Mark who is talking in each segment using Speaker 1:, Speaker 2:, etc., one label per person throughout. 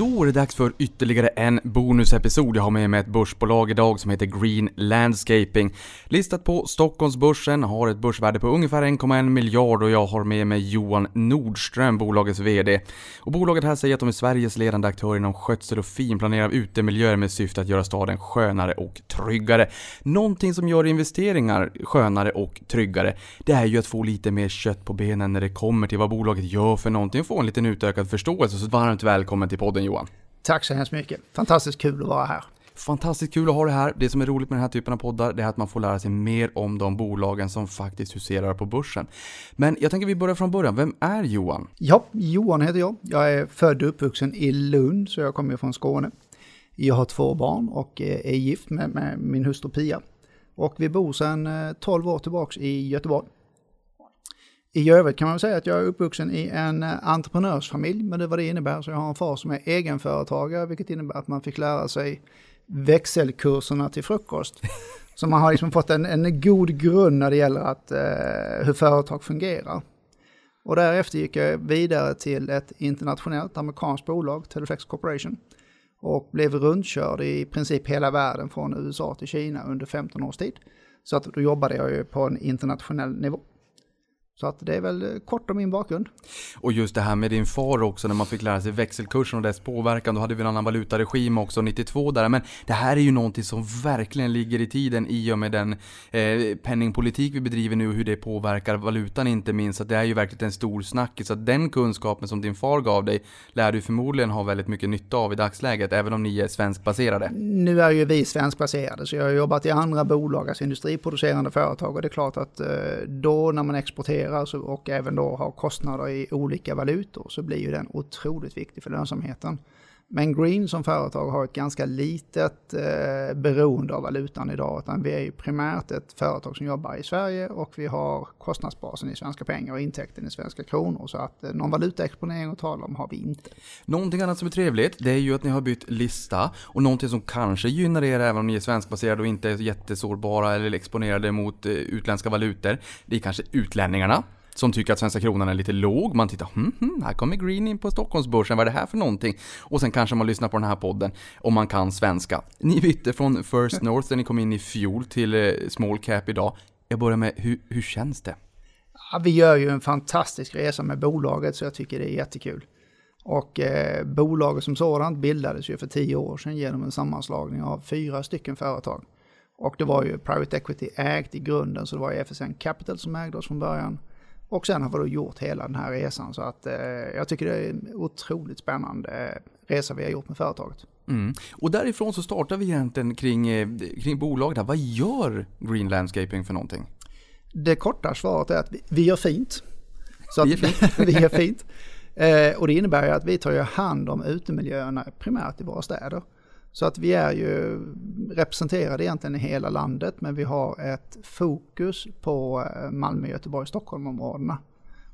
Speaker 1: Då är det dags för ytterligare en bonusepisod. Jag har med mig ett börsbolag idag som heter Green Landscaping. Listat på Stockholmsbörsen, har ett börsvärde på ungefär 1,1 miljard och jag har med mig Johan Nordström, bolagets VD. Och bolaget här säger att de är Sveriges ledande aktör inom skötsel och finplanering av utemiljöer med syfte att göra staden skönare och tryggare. Någonting som gör investeringar skönare och tryggare, det är ju att få lite mer kött på benen när det kommer till vad bolaget gör för någonting och få en liten utökad förståelse. Så varmt välkommen till podden Johan.
Speaker 2: Tack så hemskt mycket. Fantastiskt kul att vara här.
Speaker 1: Fantastiskt kul att ha det här. Det som är roligt med den här typen av poddar, det är att man får lära sig mer om de bolagen som faktiskt huserar på börsen. Men jag tänker vi börjar från början. Vem är Johan?
Speaker 2: Ja, Johan heter jag. Jag är född och uppvuxen i Lund, så jag kommer från Skåne. Jag har två barn och är gift med, med min hustru Pia. Och vi bor sedan 12 år tillbaks i Göteborg. I övrigt kan man säga att jag är uppvuxen i en entreprenörsfamilj, men det vad det innebär. Så jag har en far som är egenföretagare, vilket innebär att man fick lära sig växelkurserna till frukost. Så man har liksom fått en, en god grund när det gäller att, eh, hur företag fungerar. Och därefter gick jag vidare till ett internationellt amerikanskt bolag, Teleflex Corporation, och blev rundkörd i princip hela världen från USA till Kina under 15 års tid. Så att då jobbade jag ju på en internationell nivå. Så att det är väl kort om min bakgrund.
Speaker 1: Och just det här med din far också, när man fick lära sig växelkursen och dess påverkan. Då hade vi en annan valutaregim också, 92 där. Men det här är ju någonting som verkligen ligger i tiden i och med den eh, penningpolitik vi bedriver nu och hur det påverkar valutan inte minst. Så det är ju verkligen en stor snackis. Så den kunskapen som din far gav dig lär du förmodligen ha väldigt mycket nytta av i dagsläget, även om ni är svenskbaserade.
Speaker 2: Nu är ju vi svenskbaserade, så jag har jobbat i andra bolag, alltså industriproducerande företag. Och det är klart att eh, då när man exporterar och även då har kostnader i olika valutor så blir ju den otroligt viktig för lönsamheten. Men Green som företag har ett ganska litet eh, beroende av valutan idag. Utan vi är ju primärt ett företag som jobbar i Sverige och vi har kostnadsbasen i svenska pengar och intäkten i svenska kronor. Så att eh, någon valutaexponering att tala om har vi inte.
Speaker 1: Någonting annat som är trevligt, det är ju att ni har bytt lista. Och någonting som kanske gynnar er även om ni är svenskbaserade och inte är jättesårbara eller exponerade mot eh, utländska valutor. Det är kanske utlänningarna som tycker att svenska kronan är lite låg. Man tittar, hm, hm, här kommer Green in på Stockholmsbörsen, vad är det här för någonting? Och sen kanske man lyssnar på den här podden om man kan svenska. Ni bytte från First North där ni kom in i fjol till eh, Small Cap idag. Jag börjar med, hur, hur känns det?
Speaker 2: Ja, vi gör ju en fantastisk resa med bolaget så jag tycker det är jättekul. Och eh, bolaget som sådant bildades ju för tio år sedan genom en sammanslagning av fyra stycken företag. Och det var ju Private Equity ägt i grunden, så det var FSN Capital som ägde oss från början. Och sen har vi då gjort hela den här resan så att eh, jag tycker det är en otroligt spännande resa vi har gjort med företaget.
Speaker 1: Mm. Och därifrån så startar vi egentligen kring, eh, kring bolaget. Vad gör Green Landscaping för någonting?
Speaker 2: Det korta svaret är att vi, vi gör fint. Så vi, vi gör fint. Eh, och det innebär ju att vi tar hand om utemiljöerna primärt i våra städer. Så att vi är ju representerade egentligen i hela landet men vi har ett fokus på eh, Malmö, Göteborg, Stockholm-områdena.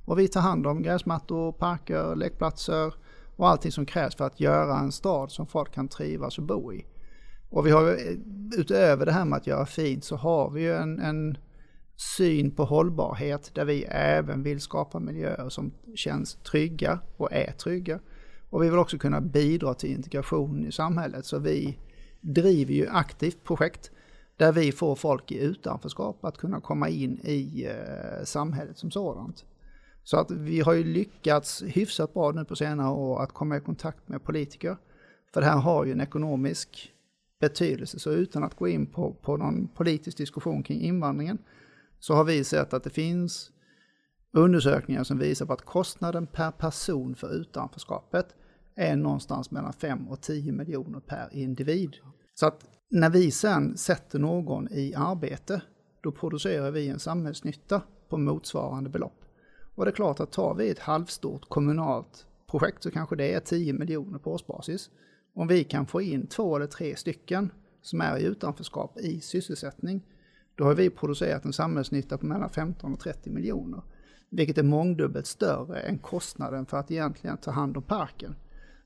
Speaker 2: Och vi tar hand om gräsmattor, parker, lekplatser och allting som krävs för att göra en stad som folk kan trivas och bo i. Och vi har eh, utöver det här med att göra fint så har vi ju en, en syn på hållbarhet där vi även vill skapa miljöer som känns trygga och är trygga. Och vi vill också kunna bidra till integration i samhället. Så vi driver ju aktivt projekt där vi får folk i utanförskap att kunna komma in i eh, samhället som sådant. Så att vi har ju lyckats hyfsat bra nu på senare år att komma i kontakt med politiker. För det här har ju en ekonomisk betydelse. Så utan att gå in på, på någon politisk diskussion kring invandringen så har vi sett att det finns undersökningar som visar på att kostnaden per person för utanförskapet är någonstans mellan 5 och 10 miljoner per individ. Så att när vi sen sätter någon i arbete, då producerar vi en samhällsnytta på motsvarande belopp. Och det är klart att tar vi ett halvstort kommunalt projekt så kanske det är 10 miljoner på årsbasis. Om vi kan få in två eller tre stycken som är i utanförskap i sysselsättning, då har vi producerat en samhällsnytta på mellan 15 och 30 miljoner. Vilket är mångdubbelt större än kostnaden för att egentligen ta hand om parken.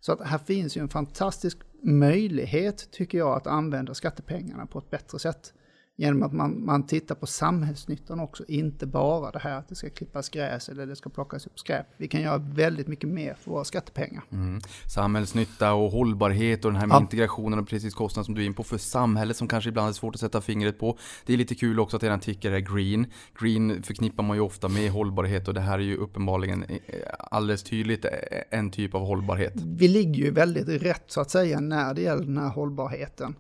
Speaker 2: Så att här finns ju en fantastisk möjlighet, tycker jag, att använda skattepengarna på ett bättre sätt. Genom att man, man tittar på samhällsnyttan också, inte bara det här att det ska klippas gräs eller det ska plockas upp skräp. Vi kan göra väldigt mycket mer för våra skattepengar.
Speaker 1: Mm. Samhällsnytta och hållbarhet och den här med
Speaker 2: Ja.
Speaker 1: integrationen och precis kostnad som du är in på för samhället som kanske ibland är svårt att sätta fingret på. Det är lite kul också att eran ticker är green. Green förknippar man ju ofta med hållbarhet och det här är ju uppenbarligen eh, alldeles tydligt eh, en typ av hållbarhet.
Speaker 2: Vi ligger ju väldigt rätt så att säga när det gäller den här hållbarheten.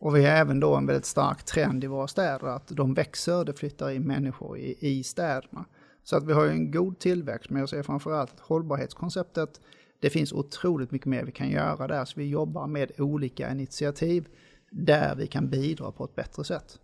Speaker 2: Och vi har även då en väldigt stark trend i våra städer att de växer, det flyttar in människor i, i städerna. Så att vi har ju en god tillväxt, men jag ser framförallt att hållbarhetskonceptet, det finns otroligt mycket mer vi kan göra där, så vi jobbar med olika initiativ där vi kan bidra på ett bättre sätt.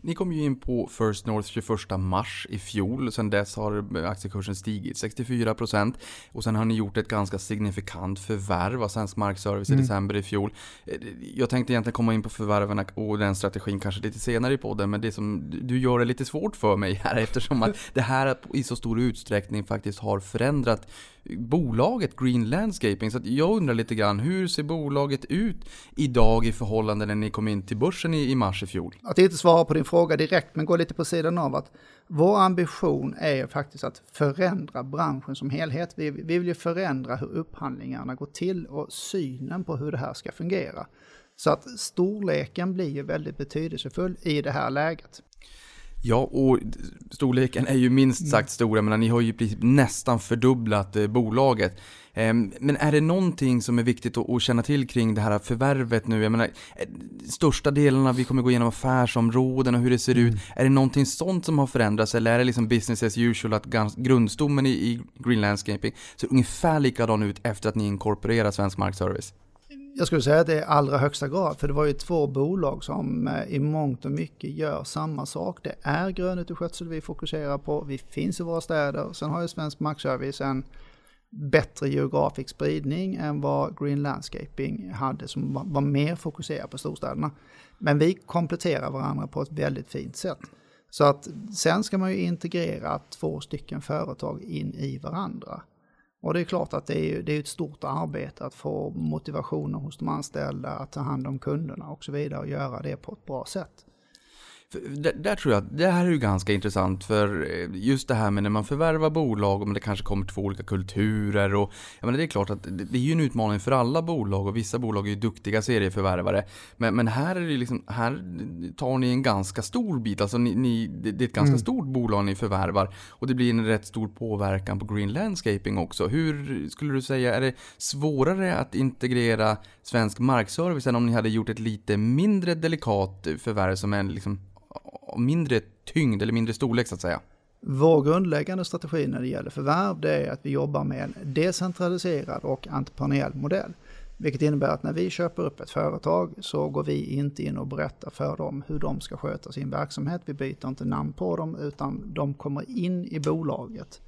Speaker 1: Ni kom ju in på First North 21 mars i fjol. Sen dess har aktiekursen stigit 64% och sen har ni gjort ett ganska signifikant förvärv av Svensk Markservice i december i fjol. Eh, Jag tänkte egentligen komma in på förvärven och den strategin kanske lite senare i podden, men det som du gör det lite svårt för mig här eftersom att det här i så stor utsträckning faktiskt har förändrat bolaget Green Landscaping. Så jag undrar lite grann, hur ser bolaget ut idag i förhållande när ni kom in till börsen i, i mars i fjol?
Speaker 2: Att inte svara på din fråga direkt, men gå lite på sidan av att vår ambition är ju faktiskt att förändra branschen som helhet. Vi, vi vill ju förändra hur upphandlingarna går till och synen på hur det här ska fungera. Så att storleken blir ju väldigt betydelsefull i det här läget.
Speaker 1: Ja, och storleken är ju minst sagt stor. Ni har ju nästan fördubblat eh, bolaget. Ehm, Men är det någonting som är viktigt att känna till kring det här förvärvet nu? Jag menar, eh, största delarna, vi kommer gå igenom affärsområden och hur det ser ut. Är det någonting sånt som har förändrats eller är det liksom business as usual att grundstommen i, i Green Landscaping ser ungefär likadan ut efter att ni inkorporerar Svensk Markservice?
Speaker 2: Jag skulle säga att det är allra högsta grad, för det var ju två bolag som eh, i mångt och mycket gör samma sak. Det är grönet skötsel vi fokuserar på, vi finns i våra städer. Sen har ju Svensk Markservice en bättre geografisk spridning än vad Green Landscaping hade som var mer fokuserad på storstäderna. Men vi kompletterar varandra på ett väldigt fint sätt. Så att sen ska man ju integrera två stycken företag in i varandra. Och det är klart att det är, ju- det är ett stort arbete att få motivationen hos de anställda, att ta hand om kunderna och så vidare och göra det på ett bra sätt.
Speaker 1: Där, där tror jag att det här är ju ganska intressant för eh, just det här med när man förvärvar bolag och det kanske kommer två olika kulturer och jag menar det är klart att det, det är ju en utmaning för alla bolag och vissa bolag är ju duktiga serieförvärvare. Men, men här är det liksom, här tar ni en ganska stor bit, alltså ni, ni, det det är ett ganska stort bolag ni förvärvar och det blir en rätt stor påverkan på Green Landscaping också. Hur skulle du säga, är det svårare att integrera svensk markservice än om ni hade gjort ett lite mindre delikat förvärv som är liksom mindre tyngd eller mindre storlek så att säga.
Speaker 2: Vår grundläggande strategi när det gäller förvärv det är att vi jobbar med en decentraliserad och entreprenöriell modell. Vilket innebär att när vi köper upp ett företag så går vi inte in och berättar för dem hur de ska sköta sin verksamhet. Vi byter inte namn på dem utan de kommer in i bolaget.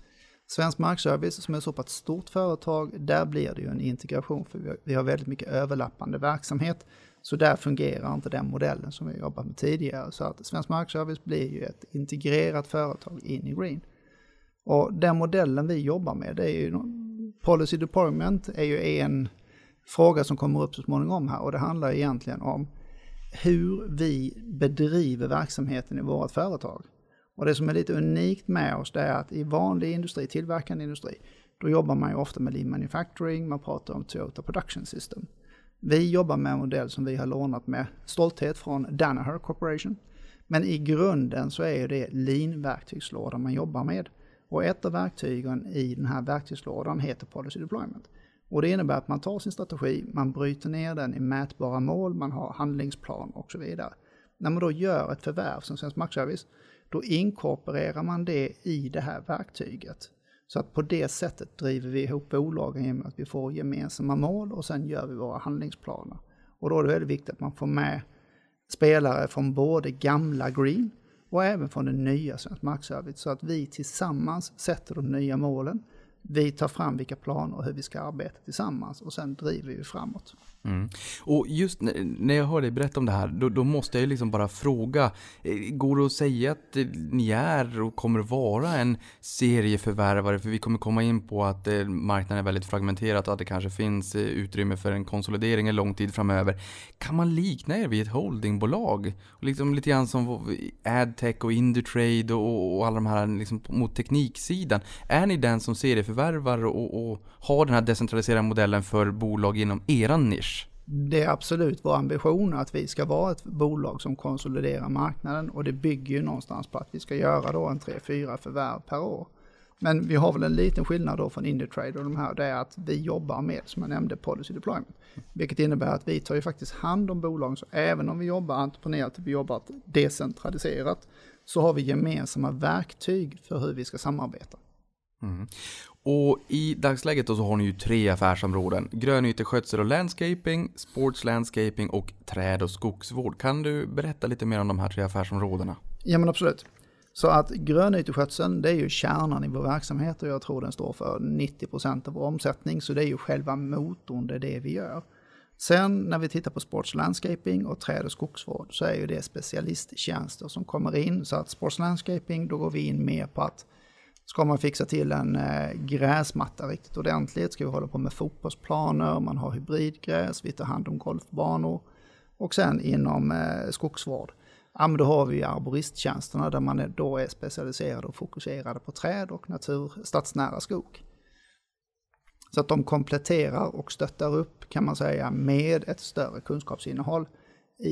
Speaker 2: Svensk Markservice som är ett så pass stort företag, där blir det ju en integration för vi har väldigt mycket överlappande verksamhet. Så där fungerar inte den modellen som vi jobbat med tidigare. Så att Svensk Markservice blir ju ett integrerat företag in i Green. Och den modellen vi jobbar med, det är ju policy deployment är ju en fråga som kommer upp så småningom här och det handlar egentligen om hur vi bedriver verksamheten i vårt företag. Och det som är lite unikt med oss det är att i vanlig industri, tillverkande industri, då jobbar man ju ofta med lean manufacturing, man pratar om Toyota Production System. Vi jobbar med en modell som vi har lånat med stolthet från Danaher Corporation. Men i grunden så är det lean-verktygslådan man jobbar med. Och ett av verktygen i den här verktygslådan heter Policy Deployment. Och det innebär att man tar sin strategi, man bryter ner den i mätbara mål, man har handlingsplan och så vidare. När man då gör ett förvärv som Svensk Markservice, då inkorporerar man det i det här verktyget. Så att på det sättet driver vi ihop bolagen genom att vi får gemensamma mål och sen gör vi våra handlingsplaner. Och då är det väldigt viktigt att man får med spelare från både gamla Green och även från den nya Svensk Markservice så att vi tillsammans sätter de nya målen. Vi tar fram vilka planer och hur vi ska arbeta tillsammans och sen driver vi framåt.
Speaker 1: Mm. Och just när jag hör dig berätta om det här, då, då, måste jag liksom bara fråga. Eh, går det att säga att eh, ni är och kommer vara en serieförvärvare? För vi kommer komma in på att eh, marknaden är väldigt fragmenterad och att det kanske finns utrymme för en konsolidering en lång tid framöver. Kan man likna er vid ett holdingbolag? Liksom lite grann som AdTech och Indutrade och, och alla de här liksom mot tekniksidan. Är ni den som serieförvärvar och, och har den här decentraliserade modellen för bolag inom eran nisch?
Speaker 2: Det är absolut vår ambition att vi ska vara ett bolag som konsoliderar marknaden och det bygger ju någonstans på att vi ska göra då en 3-4 förvärv per år. Men vi har väl en liten skillnad då från Indutrade och de här, det är att vi jobbar med, som jag nämnde, policy deployment. Vilket innebär att vi tar ju faktiskt hand om bolagen, så även om vi jobbar entreprenöriellt, vi jobbar decentraliserat, så har vi gemensamma verktyg för hur vi ska samarbeta.
Speaker 1: Mm. Och i dagsläget då så har ni ju tre affärsområden. Grönyteskötsel och landscaping, sports landscaping och träd och skogsvård. Kan du berätta lite mer om de här tre affärsområdena?
Speaker 2: Ja men absolut. Så att grönyteskötseln det är ju kärnan i vår verksamhet och jag tror den står för 90% av vår omsättning. Så det är ju själva motorn, det är det vi gör. Sen när vi tittar på sports landscaping och träd och skogsvård så är ju det specialisttjänster som kommer in. Så att sports landscaping, då går vi in mer på att Ska man fixa till en eh, gräsmatta riktigt ordentligt, ska vi hålla på med fotbollsplaner, man har hybridgräs, vi tar hand om golfbanor. Och sen inom eh, skogsvård, ja men då har vi arboristtjänsterna där man då är specialiserad och fokuserad på träd och natur, stadsnära skog. Så att de kompletterar och stöttar upp kan man säga med ett större kunskapsinnehåll i,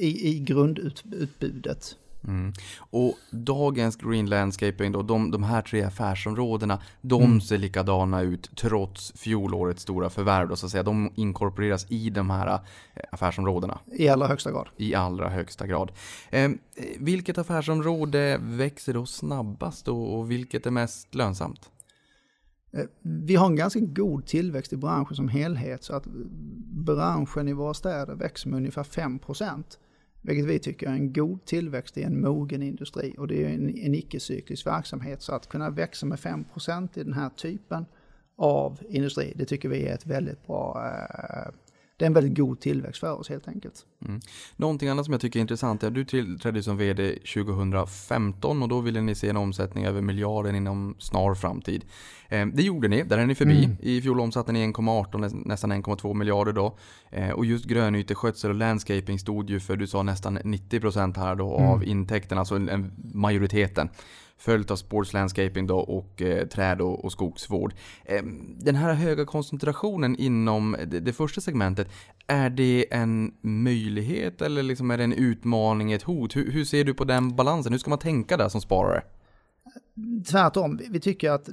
Speaker 2: i, i grundutbudet
Speaker 1: Mm. Och dagens Green Landscaping, då, de, de här tre affärsområdena, de mm. ser likadana ut trots fjolårets stora förvärv. Då, så att säga. De inkorporeras i de här eh, affärsområdena.
Speaker 2: I allra högsta grad.
Speaker 1: I allra högsta grad. Eh, vilket affärsområde växer då snabbast och, och vilket är mest lönsamt?
Speaker 2: Eh, vi har en ganska god tillväxt i branschen som helhet så att branschen i våra städer växer med ungefär 5 procent. Vilket vi tycker är en god tillväxt i en mogen industri och det är en, en icke-cyklisk verksamhet. Så att kunna växa med 5% i den här typen av industri, det tycker vi är ett väldigt bra eh, det är en väldigt god tillväxt för oss helt enkelt.
Speaker 1: Mm. Någonting annat som jag tycker är intressant är att du tillträdde som VD 2015 och då ville ni se en omsättning över miljarden inom snar framtid. Eh, det gjorde ni, där är ni förbi. Mm. I fjol omsatte ni 1,18, nästan 1,2 miljarder då. Eh, och just grönyteskötsel och landscaping stod ju för, du sa nästan 90% här då mm. av intäkterna, alltså en, majoriteten följt av sports landscaping då och eh, träd och, och skogsvård. Eh, den här höga koncentrationen inom det, det, första segmentet, är det en möjlighet eller liksom är det en utmaning, ett hot? Hur, hur ser du på den balansen? Hur ska man tänka där som sparare?
Speaker 2: Tvärtom, vi tycker att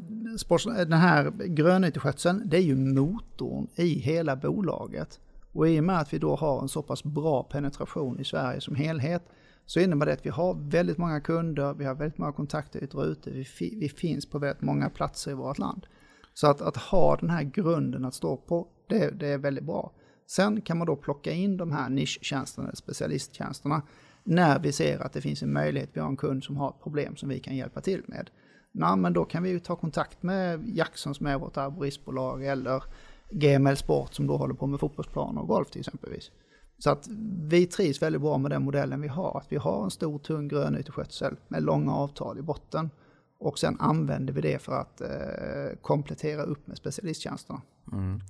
Speaker 2: den här grönyteskötseln, det är ju motorn i hela bolaget. Och i och med att vi då har en så pass bra penetration i Sverige som helhet så innebär det att vi har väldigt många kunder, vi har väldigt många kontaktytor ute, vi, fi, vi finns på väldigt många platser i vårt land. Så att, att ha den här grunden att stå på, det, det, är väldigt bra. Sen kan man då plocka in de här nischtjänsterna, specialisttjänsterna, när vi ser att det finns en möjlighet, vi har en kund som har ett problem som vi kan hjälpa till med. Nej, men då kan vi ju ta kontakt med Jackson som är vårt arboristbolag eller GML Sport som då håller på med fotbollsplaner och golf till exempelvis. Så att vi trivs väldigt bra med den modellen vi har. Att vi har en stor tung grönyteskötsel med långa avtal i botten. Och sen använder vi det för att eh, komplettera upp med specialisttjänsterna. Mm.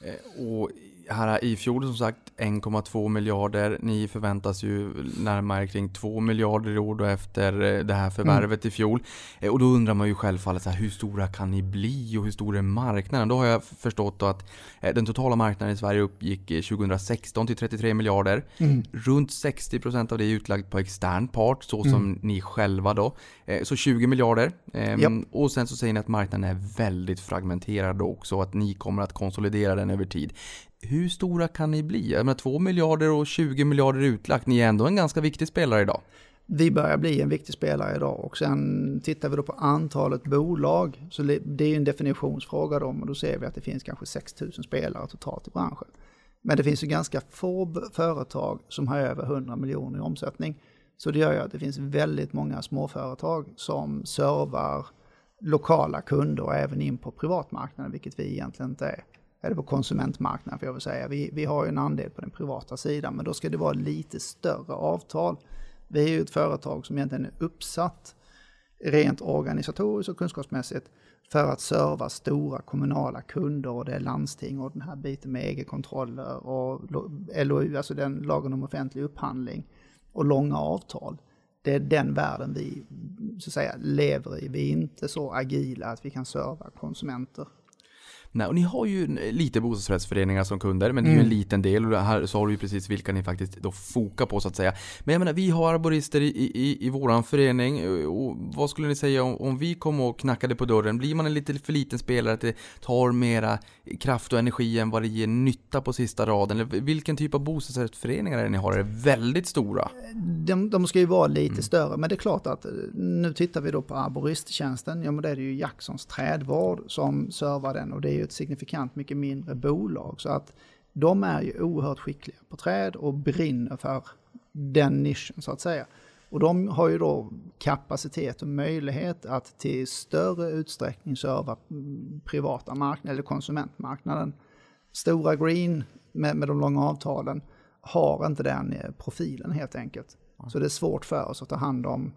Speaker 1: Eh, och här i fjol som sagt 1,2 miljarder. Ni förväntas ju närmare kring 2 miljarder i år då efter eh, det här förvärvet mm. i fjol. Eh, och då undrar man ju självfallet så här, hur stora kan ni bli och hur stor är marknaden? Då har jag förstått att den totala marknaden i Sverige uppgick 2016 till 33 miljarder. Mm. Runt 60% av det är utlagt på extern part, så som mm. ni själva då. Så 20 miljarder. Yep. Ehm, och sen så säger ni att marknaden är väldigt fragmenterad också och att ni kommer att konsolidera den över tid. Hur stora kan ni bli? Jag menar 2 miljarder och 20 miljarder utlagt. Ni är ändå en ganska viktig spelare idag.
Speaker 2: Vi börjar bli en viktig spelare idag och sen tittar vi då på antalet bolag. Så det är ju en definitionsfråga då, och då ser vi att det finns kanske 6 000 spelare totalt i branschen. Men det finns ju ganska få företag som har över 100 miljoner i omsättning. Så det gör ju att det finns väldigt många småföretag som servar lokala kunder och även in på privatmarknaden, vilket vi egentligen inte är. Eller på konsumentmarknaden får jag väl säga. Vi, vi har ju en andel på den privata sidan, men då ska det vara lite större avtal. Vi är ju ett företag som egentligen är uppsatt rent organisatoriskt och kunskapsmässigt för att serva stora kommunala kunder och det är landsting och den här biten med egenkontroller och LOU, alltså den lagen om offentlig upphandling och långa avtal. Det är den världen vi så att säga lever i. Vi är inte så agila att vi kan serva konsumenter
Speaker 1: Nej, och ni har ju lite bostadsrättsföreningar som kunder, men det är ju en mm. liten del och här sa du ju precis vilka ni faktiskt då fokar på så att säga. Men jag menar, vi har arborister i, i, i våran förening och vad skulle ni säga om, om vi kom och knackade på dörren? Blir man en lite för liten spelare att det tar mera kraft och energi än vad det ger nytta på sista raden? Eller vilken typ av bostadsrättsföreningar är det ni har? Är det väldigt stora?
Speaker 2: De, de ska ju vara lite mm. större, men det är klart att nu tittar vi då på arboristtjänsten. Ja, men det är ju Jacksons trädvård som servar den och det ju ett signifikant mycket mindre bolag. Så att de är ju oerhört skickliga på träd och brinner för den nischen så att säga. Och de har ju då kapacitet och möjlighet att till större utsträckning serva privata marknaden eller konsumentmarknaden. Stora Green med, med de långa avtalen har inte den eh, profilen helt enkelt. Så det är svårt för oss att ta hand om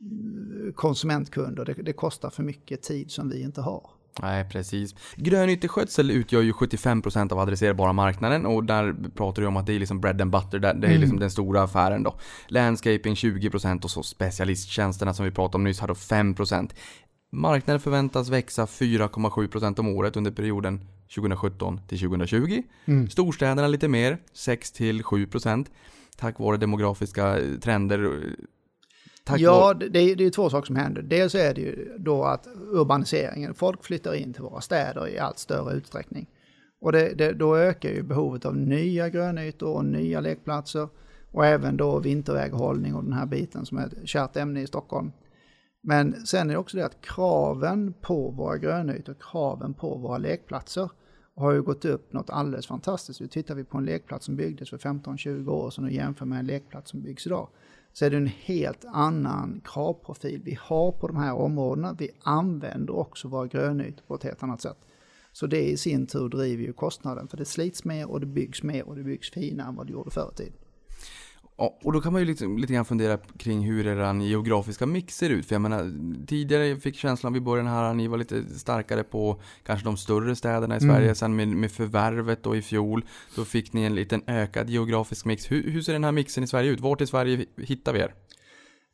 Speaker 2: mm, konsumentkunder. Det, det kostar för mycket tid som vi inte har.
Speaker 1: Nej, precis. Grönyteskötsel utgör ju 75% av adresserbara marknaden och där pratar du om att det är liksom bread and butter, det är mm. liksom den stora affären då. Landscaping 20% och så specialisttjänsterna som vi pratade om nyss har då 5%. Marknaden förväntas växa 4,7% om året under perioden 2017 till 2020. Mm. Storstäderna lite mer, 6-7% tack vare demografiska trender
Speaker 2: Tack ja, det, det är ju två saker som händer. Dels är det ju då att urbaniseringen, folk flyttar in till våra städer i allt större utsträckning. Och det, det, då ökar ju behovet av nya grönytor och nya lekplatser. Och även då vinterväghållning och den här biten som är ett kärt ämne i Stockholm. Men sen är det också det att kraven på våra grönytor, kraven på våra lekplatser har ju gått upp något alldeles fantastiskt. Nu tittar vi på en lekplats som byggdes för 15-20 år sedan och jämför med en lekplats som byggs idag så är det en helt annan kravprofil vi har på de här områdena. Vi använder också våra grönytor på ett helt annat sätt. Så det i sin tur driver ju kostnaden för det slits mer och det byggs mer och det byggs finare än vad det gjorde förr i tiden.
Speaker 1: Ja, och då kan man ju liksom, lite grann fundera kring hur er geografiska mix ser ut. För jag menar, tidigare fick känslan vid början här att ni var lite starkare på kanske de större städerna i Sverige. Mm. Sen med, med förvärvet då i fjol, då fick ni en liten ökad geografisk mix. Hur, hur ser den här mixen i Sverige ut? Vart i Sverige hittar vi er?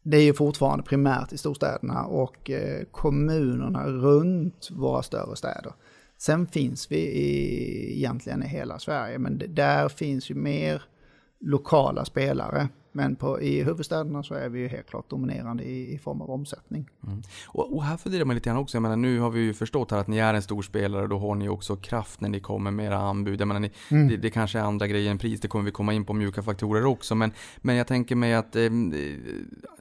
Speaker 2: Det är ju fortfarande primärt i storstäderna och eh, kommunerna runt våra större städer. Sen finns vi i, egentligen i hela Sverige, men där finns ju mer lokala spelare. Men på, i huvudstäderna så är vi ju helt klart dominerande i, i form av omsättning.
Speaker 1: Mm. Och, och, här funderar man lite grann också, jag menar nu har vi ju förstått här att ni är en stor spelare och då har ni också kraft när ni kommer med era anbud. Jag menar, ni, mm. det, det, kanske är andra grejer än pris, det kommer vi komma in på mjuka faktorer också. Men, men jag tänker mig att eh,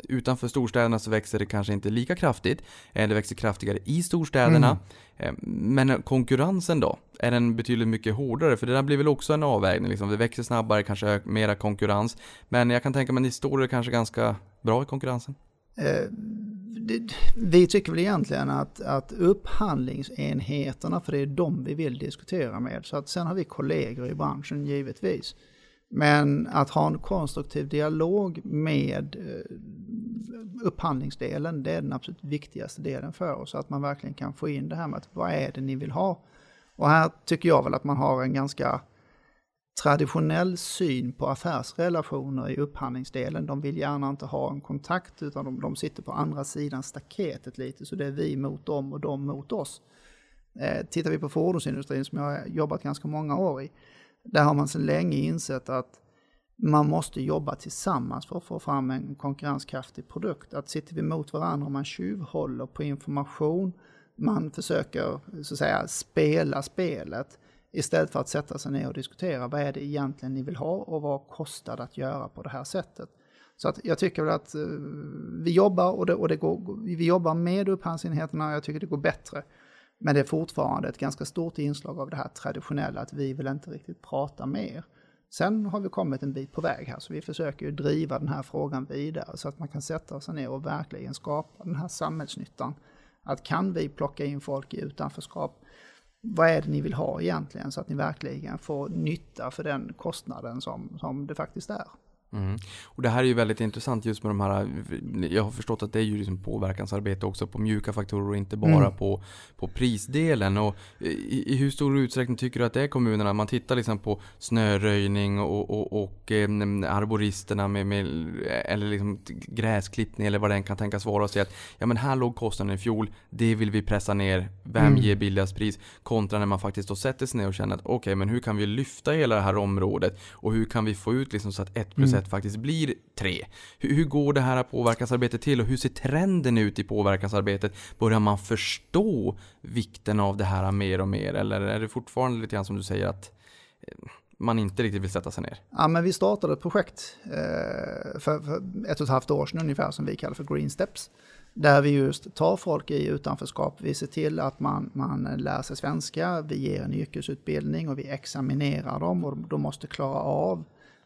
Speaker 1: utanför storstäderna så växer det kanske inte lika kraftigt. Eh, det växer kraftigare i storstäderna. Mm. Eh, men konkurrensen då? Är den betydligt mycket hårdare? För det där blir väl också en avvägning liksom. Det växer snabbare, kanske mera konkurrens. Men jag kan tänka mig att ni står kanske ganska bra i konkurrensen? Eh,
Speaker 2: vi tycker väl egentligen att, att upphandlingsenheterna, för det är de vi vill diskutera med, så att sen har vi kollegor i branschen givetvis. Men att ha en konstruktiv dialog med eh, upphandlingsdelen, det är den absolut viktigaste delen för oss. Att man verkligen kan få in det här med att vad är det ni vill ha? Och här tycker jag väl att man har en ganska traditionell syn på affärsrelationer i upphandlingsdelen. De vill gärna inte ha en kontakt utan de, de sitter på andra sidan staketet lite. Så det är vi mot dem och de mot oss. Eh, tittar vi på fordonsindustrin som jag har jobbat ganska många år i. Där har man sedan länge insett att man måste jobba tillsammans för att få fram en konkurrenskraftig produkt. Att sitter vi mot varandra och man tjuvhåller på information, man försöker så att säga spela spelet istället för att sätta sig ner och diskutera vad är det egentligen ni vill ha och vad kostar det att göra på det här sättet. Så att jag tycker väl att eh, vi jobbar och, det, och det går, vi jobbar med upphandlingsenheterna och jag tycker det går bättre. Men det är fortfarande ett ganska stort inslag av det här traditionella att vi vill inte riktigt prata mer. Sen har vi kommit en bit på väg här, så vi försöker ju driva den här frågan vidare så att man kan sätta sig ner och verkligen skapa den här samhällsnyttan. Att kan vi plocka in folk i utanförskap? Vad är det ni vill ha egentligen så att ni verkligen får nytta för den kostnaden som, som det faktiskt är?
Speaker 1: Mm. Och det här är ju väldigt intressant just med de här, jag har förstått att det är ju liksom påverkansarbete också på mjuka faktorer och inte bara mm. på, på prisdelen. Och i, i, hur stor utsträckning tycker du att det är kommunerna? Man tittar liksom på snöröjning och, och, och eh, arboristerna med, med, eller liksom gräsklippning eller vad det än kan tänkas vara och säger att ja men här låg kostnaden i fjol, det vill vi pressa ner, vem mm. ger billigast pris? Kontra när man faktiskt då sätter sig ner och känner att okej okay, men hur kan vi lyfta hela det här området och hur kan vi få ut liksom så att 1 plus 1 målet faktiskt blir tre. Hur, hur går det här påverkansarbetet till och hur ser trenden ut i påverkansarbetet? Börjar man förstå vikten av det här mer och mer eller är det fortfarande lite grann som du säger att eh, man inte riktigt vill sätta sig ner?
Speaker 2: Ja, men vi startade ett projekt eh, för, för ett och ett halvt år sedan ungefär som vi kallar för Green Steps. Där vi just tar folk i utanförskap, vi ser till att man, man lär sig svenska, vi ger en yrkesutbildning och vi examinerar dem och de måste klara av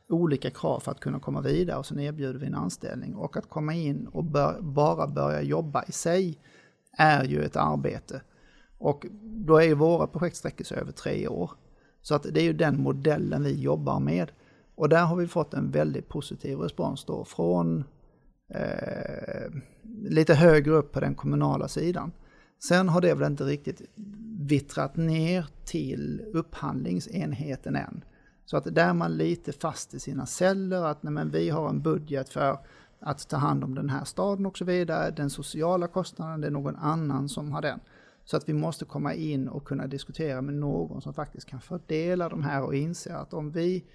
Speaker 2: olika krav för att kunna komma vidare och sen erbjuder vi en anställning. Och att komma in och bör, bara börja jobba i sig är ju ett arbete. Och då är ju våra projekt sträcker sig över tre år. Så att det är ju den modellen vi jobbar med. Och där har vi fått en väldigt positiv respons då från eh, lite högre upp på den kommunala sidan. Sen har det väl inte riktigt vittrat ner till upphandlingsenheten än. Så att där är man lite fast i sina celler, att nej, men vi har en budget för att ta hand om den här staden och så vidare. Den sociala kostnaden, det är någon annan som har den. Så att vi måste komma in och kunna diskutera med någon som faktiskt kan fördela de här och inse att om vi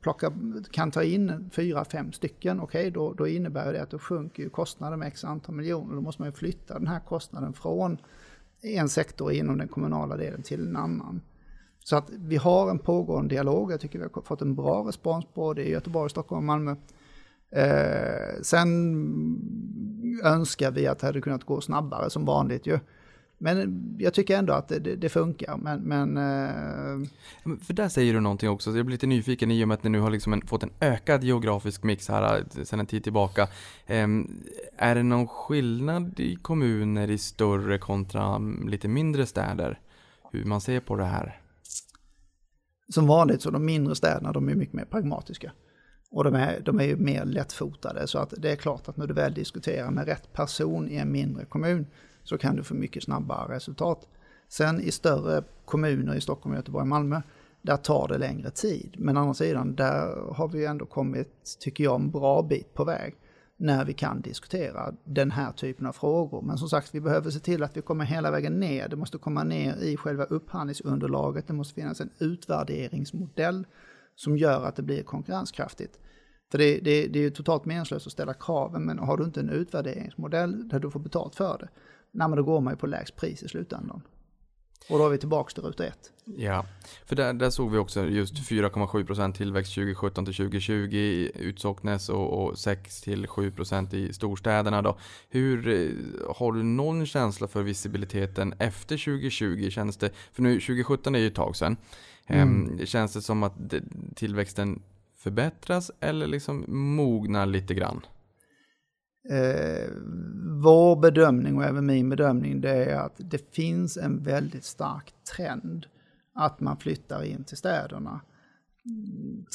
Speaker 2: plockar, kan ta in fyra, fem stycken, okej, okay, då, då innebär det att då sjunker ju kostnaden med x antal miljoner. Då måste man ju flytta den här kostnaden från en sektor inom den kommunala delen till en annan. Så att vi har en pågående dialog. Jag tycker vi har fått en bra respons på det i Göteborg, Stockholm och Malmö. Eh, sen önskar vi att det hade kunnat gå snabbare som vanligt ju. Men jag tycker ändå att det, det, det funkar. Men, men eh...
Speaker 1: För där säger du någonting också, jag blir lite nyfiken i och med att ni nu har liksom en, fått en ökad geografisk mix här eh, sedan en tid tillbaka. Eh, är det någon skillnad i kommuner i större kontra mm, lite mindre städer? Hur man ser på det här?
Speaker 2: Som vanligt så de mindre städerna de är mycket mer pragmatiska. Och de är, de är ju mer lättfotade så att det är klart att när du väl diskuterar med rätt person i en mindre kommun så kan du få mycket snabbare resultat. Sen i större kommuner i Stockholm, Göteborg och Malmö, där tar det längre tid. Men å andra sidan, där har vi ändå kommit, tycker jag, en bra bit på väg när vi kan diskutera den här typen av frågor. Men som sagt, vi behöver se till att vi kommer hela vägen ner. Det måste komma ner i själva upphandlingsunderlaget. Det måste finnas en utvärderingsmodell som gör att det blir konkurrenskraftigt. För det, det, det är ju totalt meningslöst att ställa kraven, men har du inte en utvärderingsmodell där du får betalt för det, nej, men då går man ju på lägst pris i slutändan. Och då är vi tillbaka till ruta ett.
Speaker 1: Ja, för där, där såg vi också just 4,7% tillväxt 2017 till 2020 i Utsocknes och, och 6 till 7% i storstäderna då. Hur, eh, har du någon känsla för visibiliteten efter 2020? Känns det, för nu 2017 är ju ett tag sedan. Ehm, mm. Känns det som att tillväxten förbättras eller liksom mognar lite grann?
Speaker 2: Eh, vår bedömning och även min bedömning det är att det finns en väldigt stark trend att man flyttar in till städerna.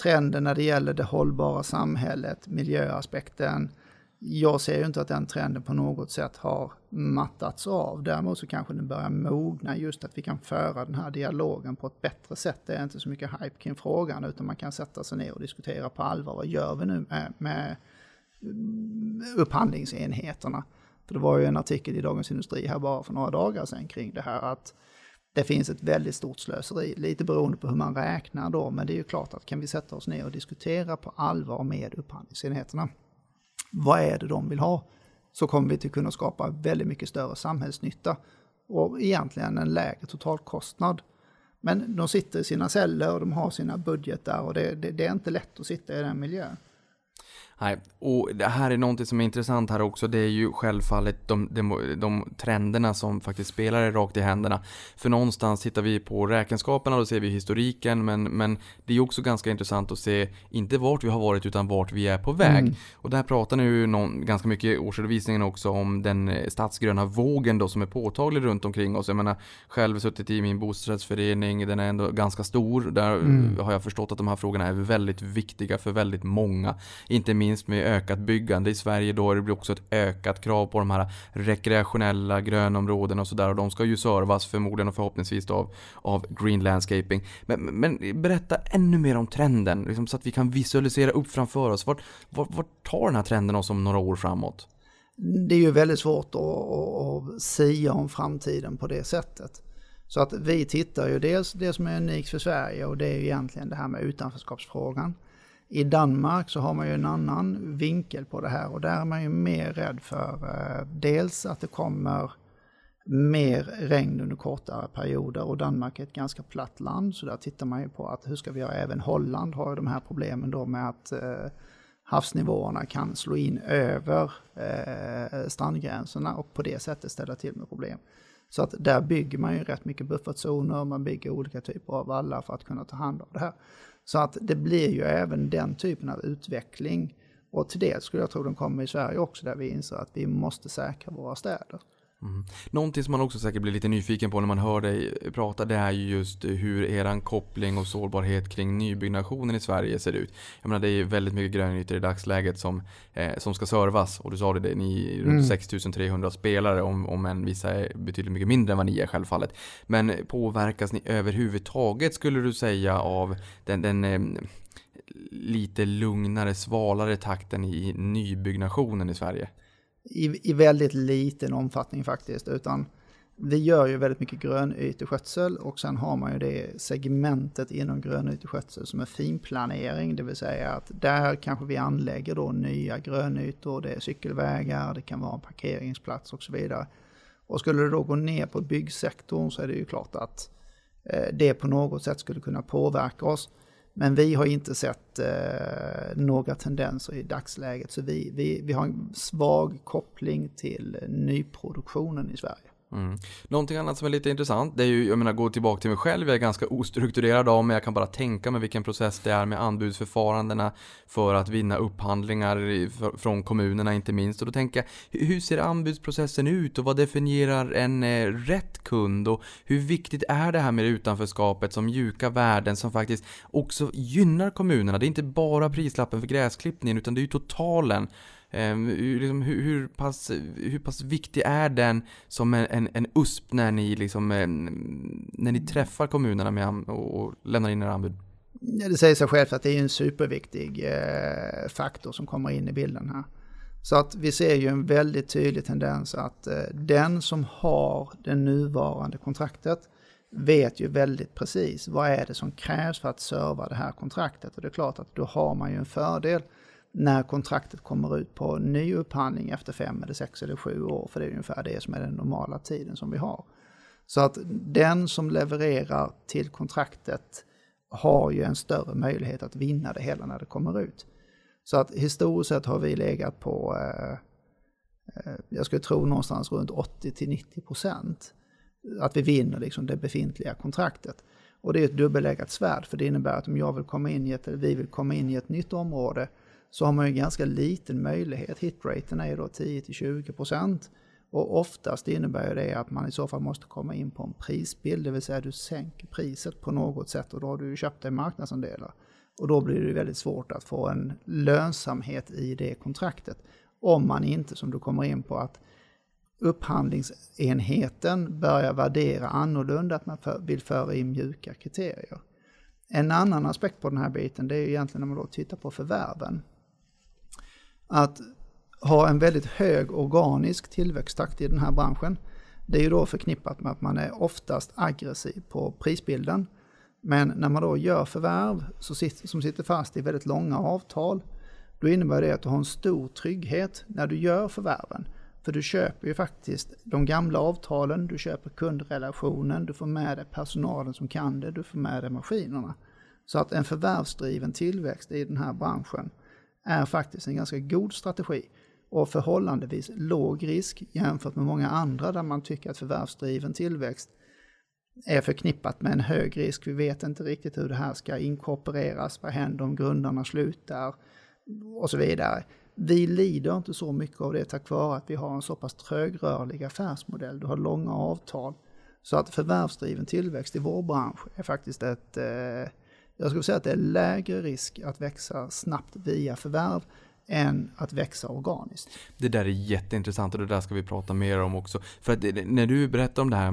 Speaker 2: Trenden när det gäller det hållbara samhället, miljöaspekten. Jag ser ju inte att den trenden på något sätt har mattats av. Däremot så kanske den börjar mogna just att vi kan föra den här dialogen på ett bättre sätt. Det är inte så mycket hype kring frågan utan man kan sätta sig ner och diskutera på allvar. Vad gör vi nu med, med upphandlingsenheterna. För det var ju en artikel i Dagens Industri här bara för några dagar sedan kring det här att det finns ett väldigt stort slöseri, lite beroende på hur man räknar då, men det är ju klart att kan vi sätta oss ner och diskutera på allvar med upphandlingsenheterna, vad är det de vill ha? Så kommer vi till kunna skapa väldigt mycket större samhällsnytta och egentligen en lägre totalkostnad. Men de sitter i sina celler och de har sina budgetar och det, det, det är inte lätt att sitta i den miljön.
Speaker 1: Nej, och det här är någonting som är intressant här också. Det är ju självfallet de, de, de trenderna som faktiskt spelar er rakt i händerna. För någonstans tittar vi på räkenskaperna, då ser vi historiken, men, men det är också ganska intressant att se, inte vart vi har varit, utan vart vi är på väg. Mm. Och där pratar nu någon, ganska mycket i årsredovisningen också om den eh, stadsgröna vågen då som är påtaglig runt omkring oss. Jag menar, själv suttit i min bostadsrättsförening, den är ändå ganska stor. Där mm. har jag förstått att de här frågorna är väldigt viktiga för väldigt många. Inte minst minst med ökat byggande i Sverige då det blir också ett ökat krav på de här rekreationella grönområdena och sådär och de ska ju servas förmodligen och förhoppningsvis då av, av green landscaping. Men, men berätta ännu mer om trenden liksom, så att vi kan visualisera upp framför oss. Vart, vart, vart tar den här trenden oss om några år framåt?
Speaker 2: Det är ju väldigt svårt att, att, att sia om framtiden på det sättet. Så att vi tittar ju dels det som är unikt för Sverige och det är ju egentligen det här med utanförskapsfrågan. I Danmark så har man ju en annan vinkel på det här och där är man ju mer rädd för eh, dels att det kommer mer regn under kortare perioder och Danmark är ett ganska platt land så där tittar man ju på att hur ska vi göra, även Holland har ju de här problemen då med att eh, havsnivåerna kan slå in över eh, strandgränserna och på det sättet ställa till med problem. Så att där bygger man ju rätt mycket buffertzoner, man bygger olika typer av vallar för att kunna ta hand om det här. Så att det blir ju även den typen av utveckling. Och till det skulle jag tro den kommer i Sverige också, där vi inser att vi måste säkra våra städer.
Speaker 1: Mm. Någonting som man också säkert blir lite nyfiken på när man hör dig prata det är ju just hur eran koppling och sårbarhet kring nybyggnationen i Sverige ser ut. Jag menar det är ju väldigt mycket grönytor i dagsläget som, eh, som ska servas och du sa det, ni är runt mm. 6300 spelare om, om än vissa är betydligt mycket mindre än vad ni är självfallet. Men påverkas ni överhuvudtaget skulle du säga av den, den eh, lite lugnare, svalare takten i nybyggnationen i Sverige?
Speaker 2: I, i väldigt liten omfattning faktiskt, utan vi gör ju väldigt mycket grönyteskötsel och sen har man ju det segmentet inom grönyteskötsel som är finplanering, det vill säga att där kanske vi anlägger då nya grönytor, det är cykelvägar, det kan vara en parkeringsplats och så vidare. Och skulle det då gå ner på byggsektorn så är det ju klart att eh, det på något sätt skulle kunna påverka oss. Men vi har inte sett eh, några tendenser i dagsläget så vi, vi, vi har en svag koppling till nyproduktionen i Sverige.
Speaker 1: Mm. Någonting annat som är lite intressant, det är ju, jag menar gå tillbaka till mig själv, jag är ganska ostrukturerad av mig. jag kan bara tänka mig vilken process det är med anbudsförfarandena för att vinna upphandlingar från kommunerna inte minst. Och då tänker jag, hur ser anbudsprocessen ut och vad definierar en eh, rätt kund och hur viktigt är det här med utanförskapet som mjuka värden som faktiskt också gynnar kommunerna? Det är inte bara prislappen för gräsklippningen utan det är ju totalen Ehm, liksom, hur, hur, pass, hur pass viktig är den som en, en, en USP när ni, liksom, när ni träffar kommunerna med, och, och lämnar in era anbud?
Speaker 2: Det säger sig självt att det är en superviktig eh, faktor som kommer in i bilden här. Så att vi ser ju en väldigt tydlig tendens att eh, den som har det nuvarande kontraktet vet ju väldigt precis vad är det som krävs för att serva det här kontraktet. Och det är klart att då har man ju en fördel när kontraktet kommer ut på ny upphandling efter fem eller sex eller sju år, för det är ungefär det som är den normala tiden som vi har. Så att den som levererar till kontraktet har ju en större möjlighet att vinna det hela när det kommer ut. Så att historiskt sett har vi legat på, eh, eh jag skulle tro någonstans runt 80 90 procent. Att vi vinner liksom det befintliga kontraktet. Och det är ett dubbeläggat svärd för det innebär att om jag vill komma in i ett, eller vi vill komma in i ett nytt område så har man ju ganska liten möjlighet. Hitraten är ju då 10-20% och oftast innebär det att man i så fall måste komma in på en prisbild, det vill säga du sänker priset på något sätt och då har du ju köpt dig marknadsandelar. Och då blir det väldigt svårt att få en lönsamhet i det kontraktet. Om man inte, som du kommer in på, att upphandlingsenheten börjar värdera annorlunda, att man vill föra in mjuka kriterier. En annan aspekt på den här biten, det är ju egentligen när man då tittar på förvärven att ha en väldigt hög organisk tillväxttakt i den här branschen. Det är ju då förknippat med att man är oftast aggressiv på prisbilden. Men när man då gör förvärv som sitter fast i väldigt långa avtal, då innebär det att du har en stor trygghet när du gör förvärven. För du köper ju faktiskt de gamla avtalen, du köper kundrelationen, du får med dig personalen som kan det, du får med dig maskinerna. Så att en förvärvsdriven tillväxt i den här branschen är faktiskt en ganska god strategi och förhållandevis låg risk jämfört med många andra där man tycker att förvärvsdriven tillväxt är förknippat med en hög risk. Vi vet inte riktigt hur det här ska inkorporeras, vad händer om grundarna slutar och så vidare. Vi lider inte så mycket av det tack vare att vi har en så pass trögrörlig affärsmodell. Du har långa avtal. Så att förvärvsdriven tillväxt i vår bransch är faktiskt ett, eh, jag skulle säga att det är lägre risk att växa snabbt via förvärv än att växa organiskt.
Speaker 1: Det där är jätteintressant och det där ska vi prata mer om också. För att när du berättar om det här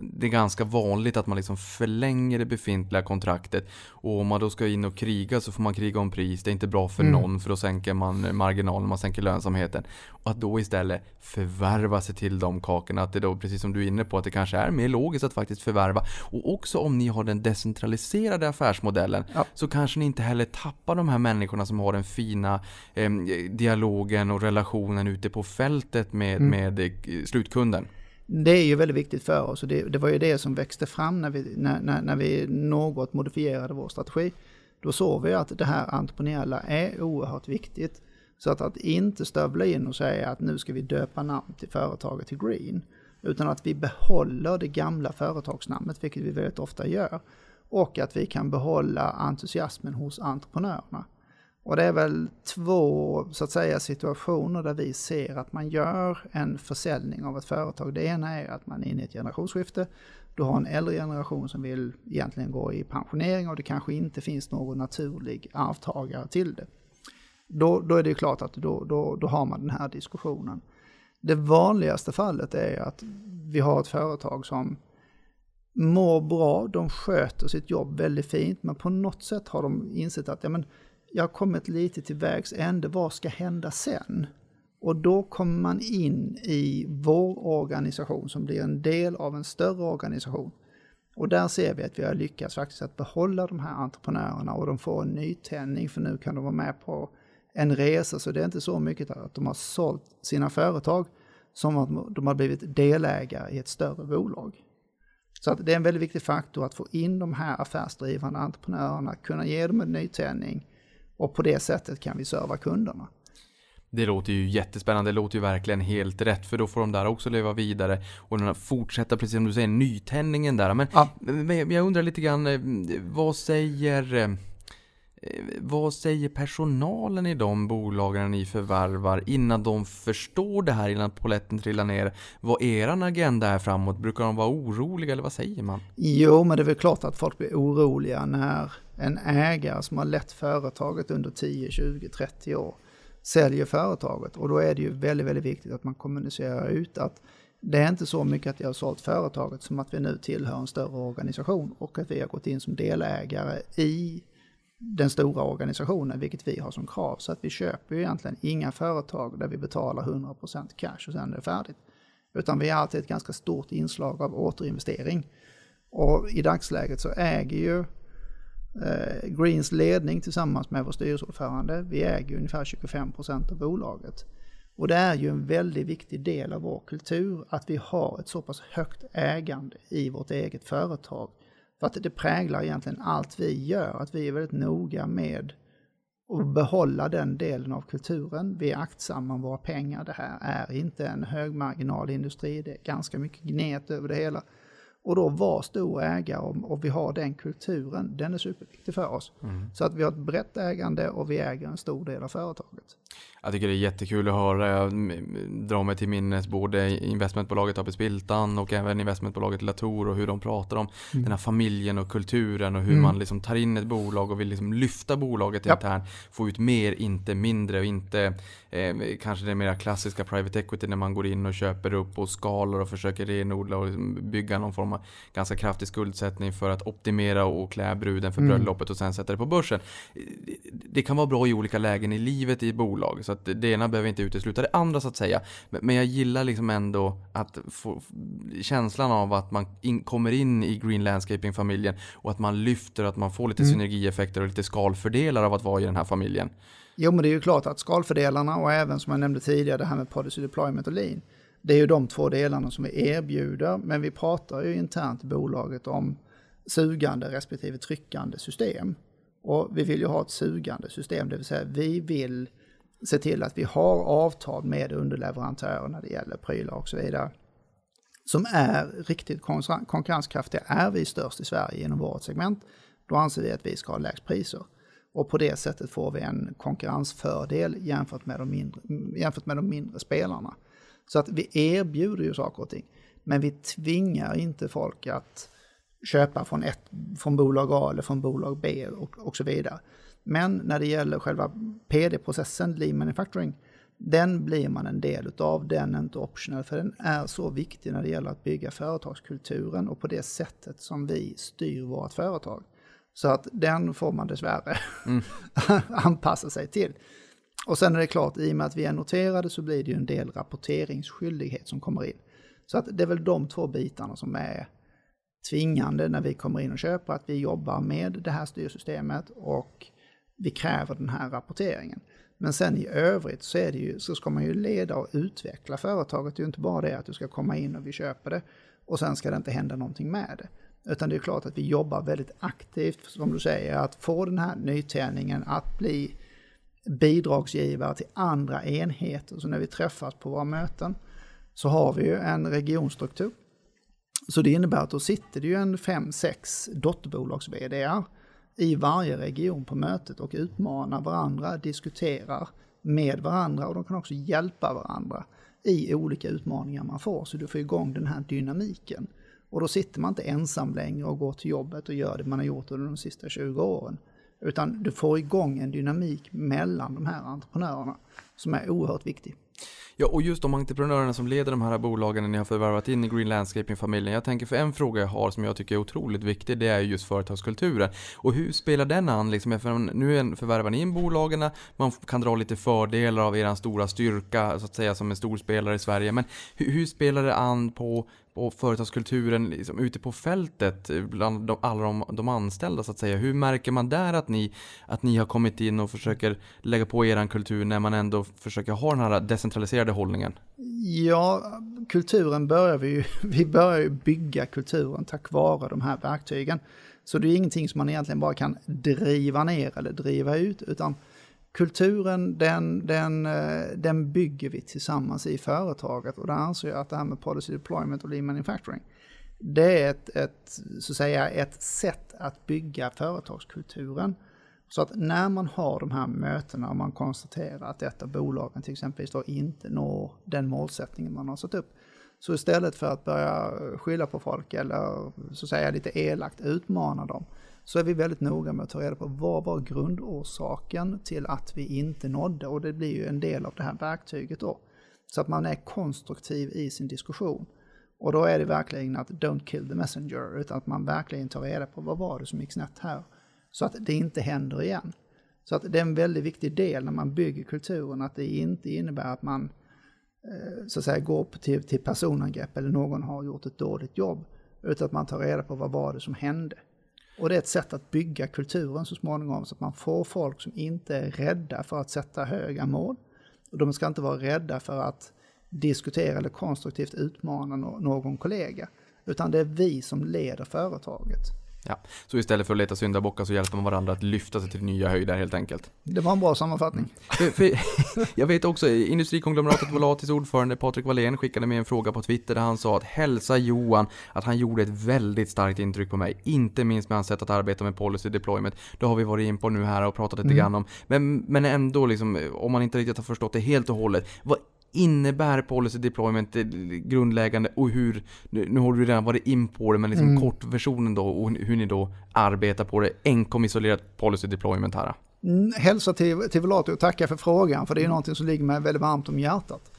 Speaker 1: det är ganska vanligt att man liksom förlänger det befintliga kontraktet. Och om man då ska in och kriga så får man kriga om pris. Det är inte bra för mm. någon för då sänker man marginalen, man sänker lönsamheten. Och att då istället förvärva sig till de kakorna. Att det då, precis som du är inne på, att det kanske är mer logiskt att faktiskt förvärva. Och också om ni har den decentraliserade affärsmodellen ja. så kanske ni inte heller tappar de här människorna som har den fina eh, dialogen och relationen ute på fältet med, mm. med eh, slutkunden
Speaker 2: det är ju väldigt viktigt för oss och det, det var ju det som växte fram när vi, när, när, när, vi något modifierade vår strategi. Då såg vi att det här entreprenöriella är oerhört viktigt. Så att, att inte stövla in och säga att nu ska vi döpa namn till företaget till Green. Utan att vi behåller det gamla företagsnamnet, vilket vi väldigt ofta gör. Och att vi kan behålla entusiasmen hos entreprenörerna. Och det är väl två så att säga situationer där vi ser att man gör en försäljning av ett företag. Det ena är att man är inne i ett generationsskifte. Du har en äldre generation som vill egentligen gå i pensionering och det kanske inte finns någon naturlig arvtagare till det. Då, då är det ju klart att då, då, då har man den här diskussionen. Det vanligaste fallet är att vi har ett företag som mår bra, de sköter sitt jobb väldigt fint, men på något sätt har de insett att ja, men, jag har kommit lite till vägs ände, vad ska hända sen? Och då kommer man in i vår organisation som blir en del av en större organisation. Och där ser vi att vi har lyckats faktiskt att behålla de här entreprenörerna och de får en nytändning för nu kan de vara med på en resa. Så det är inte så mycket att de har sålt sina företag som att de har blivit delägare i ett större bolag. Så att det är en väldigt viktig faktor att få in de här affärsdrivande entreprenörerna, kunna ge dem en nytändning och på det sättet kan vi serva kunderna.
Speaker 1: Det låter ju jättespännande, det låter ju verkligen helt rätt för då får de där också leva vidare och fortsätta precis som du säger, nytändningen där. Men, ja. men jag undrar lite grann, eh, vad säger eh, vad säger personalen i de bolagen ni förvärvar innan de förstår det här, innan poletten trillar ner? Vad er agenda är framåt? Brukar de vara oroliga eller vad säger man?
Speaker 2: Jo, men det är väl klart att folk blir oroliga när en ägare som har lett företaget under 10, 20, 30 år säljer företaget. Och då är det ju väldigt, väldigt viktigt att man kommunicerar ut att det är inte så mycket att jag har sålt företaget som att vi nu tillhör en större organisation och att vi har gått in som delägare i den stora organisationen, vilket vi har som krav. Så att vi köper ju egentligen inga företag där vi betalar 100% cash och sen är det färdigt. Utan vi har alltid ett ganska stort inslag av återinvestering. Och i dagsläget så äger ju Eh, Greens ledning tillsammans med vår styrelseordförande, vi äger ungefär 25% av bolaget. Och det är ju en väldigt viktig del av vår kultur att vi har ett så pass högt ägande i vårt eget företag. För att det präglar egentligen allt vi gör, att vi är väldigt noga med att behålla den delen av kulturen. Vi är aktsamma om våra pengar. Det här är inte en högmarginalindustri, det är ganska mycket gnet över det hela. Och då vara stor ägare och, och vi har den kulturen, den är superviktig för oss. Mm. Så att vi har ett brett ägande och vi äger en stor del av företaget.
Speaker 1: Jag tycker det är jättekul att höra. Jag drar mig till minnes både investmentbolaget AP Spiltan och även investmentbolaget Latour och hur de pratar om mm. den här familjen och kulturen och hur mm. man liksom tar in ett bolag och vill liksom lyfta bolaget ja. internt. Få ut mer, inte mindre och inte eh, kanske det mer klassiska private equity när man går in och köper upp och skalar och försöker renodla och liksom bygga någon form av ganska kraftig skuldsättning för att optimera och klä bruden för mm. bröllopet och sen sätta det på börsen. Det kan vara bra i olika lägen i livet i bolag. Så att det ena behöver inte utesluta det andra så att säga. Men jag gillar liksom ändå att få känslan av att man in, kommer in i Green Landscaping-familjen och att man lyfter, att man får lite mm. synergieffekter och lite skalfördelar av att vara i den här familjen.
Speaker 2: Jo, men det är ju klart att skalfördelarna och även som jag nämnde tidigare det här med policy deployment och lean. Det är ju de två delarna som vi erbjuder, men vi pratar ju internt i bolaget om sugande respektive tryckande system. Och vi vill ju ha ett sugande system, det vill säga vi vill se till att vi har avtal med underleverantörer när det gäller prylar och så vidare. Som är riktigt konkurrenskraftiga. Är vi störst i Sverige inom vårt segment, då anser vi att vi ska ha lägst priser. Och på det sättet får vi en konkurrensfördel jämfört med de mindre, jämfört med de mindre spelarna. Så att vi erbjuder ju saker och ting. Men vi tvingar inte folk att köpa från, ett, från bolag A eller från bolag B och, och så vidare. Men när det gäller själva PD-processen, Lean Manufacturing, den blir man en del utav, den är inte optional, för den är så viktig när det gäller att bygga företagskulturen och på det sättet som vi styr vårt företag. Så att den får man dessvärre mm. anpassa sig till. Och sen är det klart, i och med att vi är noterade så blir det ju en del rapporteringsskyldighet som kommer in. Så att det är väl de två bitarna som är tvingande när vi kommer in och köper, att vi jobbar med det här styrsystemet och vi kräver den här rapporteringen. Men sen i övrigt så, är det ju, så ska man ju leda och utveckla företaget. Det är ju inte bara det att du ska komma in och vi köper det och sen ska det inte hända någonting med det. Utan det är klart att vi jobbar väldigt aktivt, som du säger, att få den här nytändningen att bli bidragsgivare till andra enheter. Så när vi träffas på våra möten så har vi ju en regionstruktur. Så det innebär att då sitter det ju en fem, sex dotterbolags vd i varje region på mötet och utmanar varandra, diskuterar med varandra och de kan också hjälpa varandra i olika utmaningar man får. Så du får igång den här dynamiken. Och då sitter man inte ensam längre och går till jobbet och gör det man har gjort under de sista 20 åren. Utan du får igång en dynamik mellan de här entreprenörerna som är oerhört viktig.
Speaker 1: Ja, och just de entreprenörerna som leder de här bolagen när ni har förvärvat in i Green Landscaping-familjen. Jag tänker för en fråga jag har som jag tycker är otroligt viktig, det är just företagskulturen. Och hur spelar den an? Liksom, nu förvärvar ni in bolagen, man kan dra lite fördelar av er stora styrka, så att säga, som en stor spelare i Sverige. Men hur, hur spelar det an på och företagskulturen liksom, ute på fältet bland de, alla de, de, anställda så att säga. Hur märker man där att ni, att ni har kommit in och försöker lägga på er kultur när man ändå försöker ha den här decentraliserade hållningen?
Speaker 2: Ja, kulturen börjar vi ju, vi börjar ju bygga kulturen tack vare de här verktygen. Så det är ingenting som man egentligen bara kan driva ner eller driva ut, utan kulturen den, den, eh, den bygger vi tillsammans i företaget och där anser jag att det här med policy deployment och lean manufacturing det är ett, ett, så att säga, ett sätt att bygga företagskulturen. Så att när man har de här mötena och man konstaterar att ett av bolagen till exempel då inte når den målsättningen man har satt upp. Så istället för att börja skylla på folk eller så att säga lite elakt utmana dem så är vi väldigt noga med att ta reda på vad var grundorsaken till att vi inte nådde och det blir ju en del av det här verktyget då. Så att man är konstruktiv i sin diskussion. Och då är det verkligen att don't kill the messenger utan att man verkligen tar reda på vad var det som gick snett här. Så att det inte händer igen. Så att det är en väldigt viktig del när man bygger kulturen att det inte innebär att man eh, så att säga går till, till personangrepp eller någon har gjort ett dåligt jobb. Utan att man tar reda på vad var det som hände. Och det är ett sätt att bygga kulturen så småningom så att man får folk som inte är rädda för att sätta höga mål. Och de ska inte vara rädda för att diskutera eller konstruktivt utmana någon kollega. Utan det är vi som leder företaget.
Speaker 1: Ja, så istället för att leta syndabockar så hjälper man varandra att lyfta sig till nya höjder helt enkelt.
Speaker 2: Det var en bra sammanfattning.
Speaker 1: Jag vet också, Industrikonglomeratet Volatis ordförande Patrik Wallén skickade med en fråga på Twitter där han sa att hälsa Johan att han gjorde ett väldigt starkt intryck på mig. Inte minst med hans sätt att arbeta med policy deployment. Det har vi varit in på nu här och pratat lite mm. grann om. Men, men ändå, liksom, om man inte riktigt har förstått det helt och hållet. Vad innebär policy deployment grundläggande och hur, nu, nu har du redan varit in på det, men liksom mm. kortversionen då och hur ni då arbetar på det, enkom isolerat policy deployment här.
Speaker 2: Mm, hälsa till, till Velato och tacka för frågan, för det är mm. någonting som ligger mig väldigt varmt om hjärtat.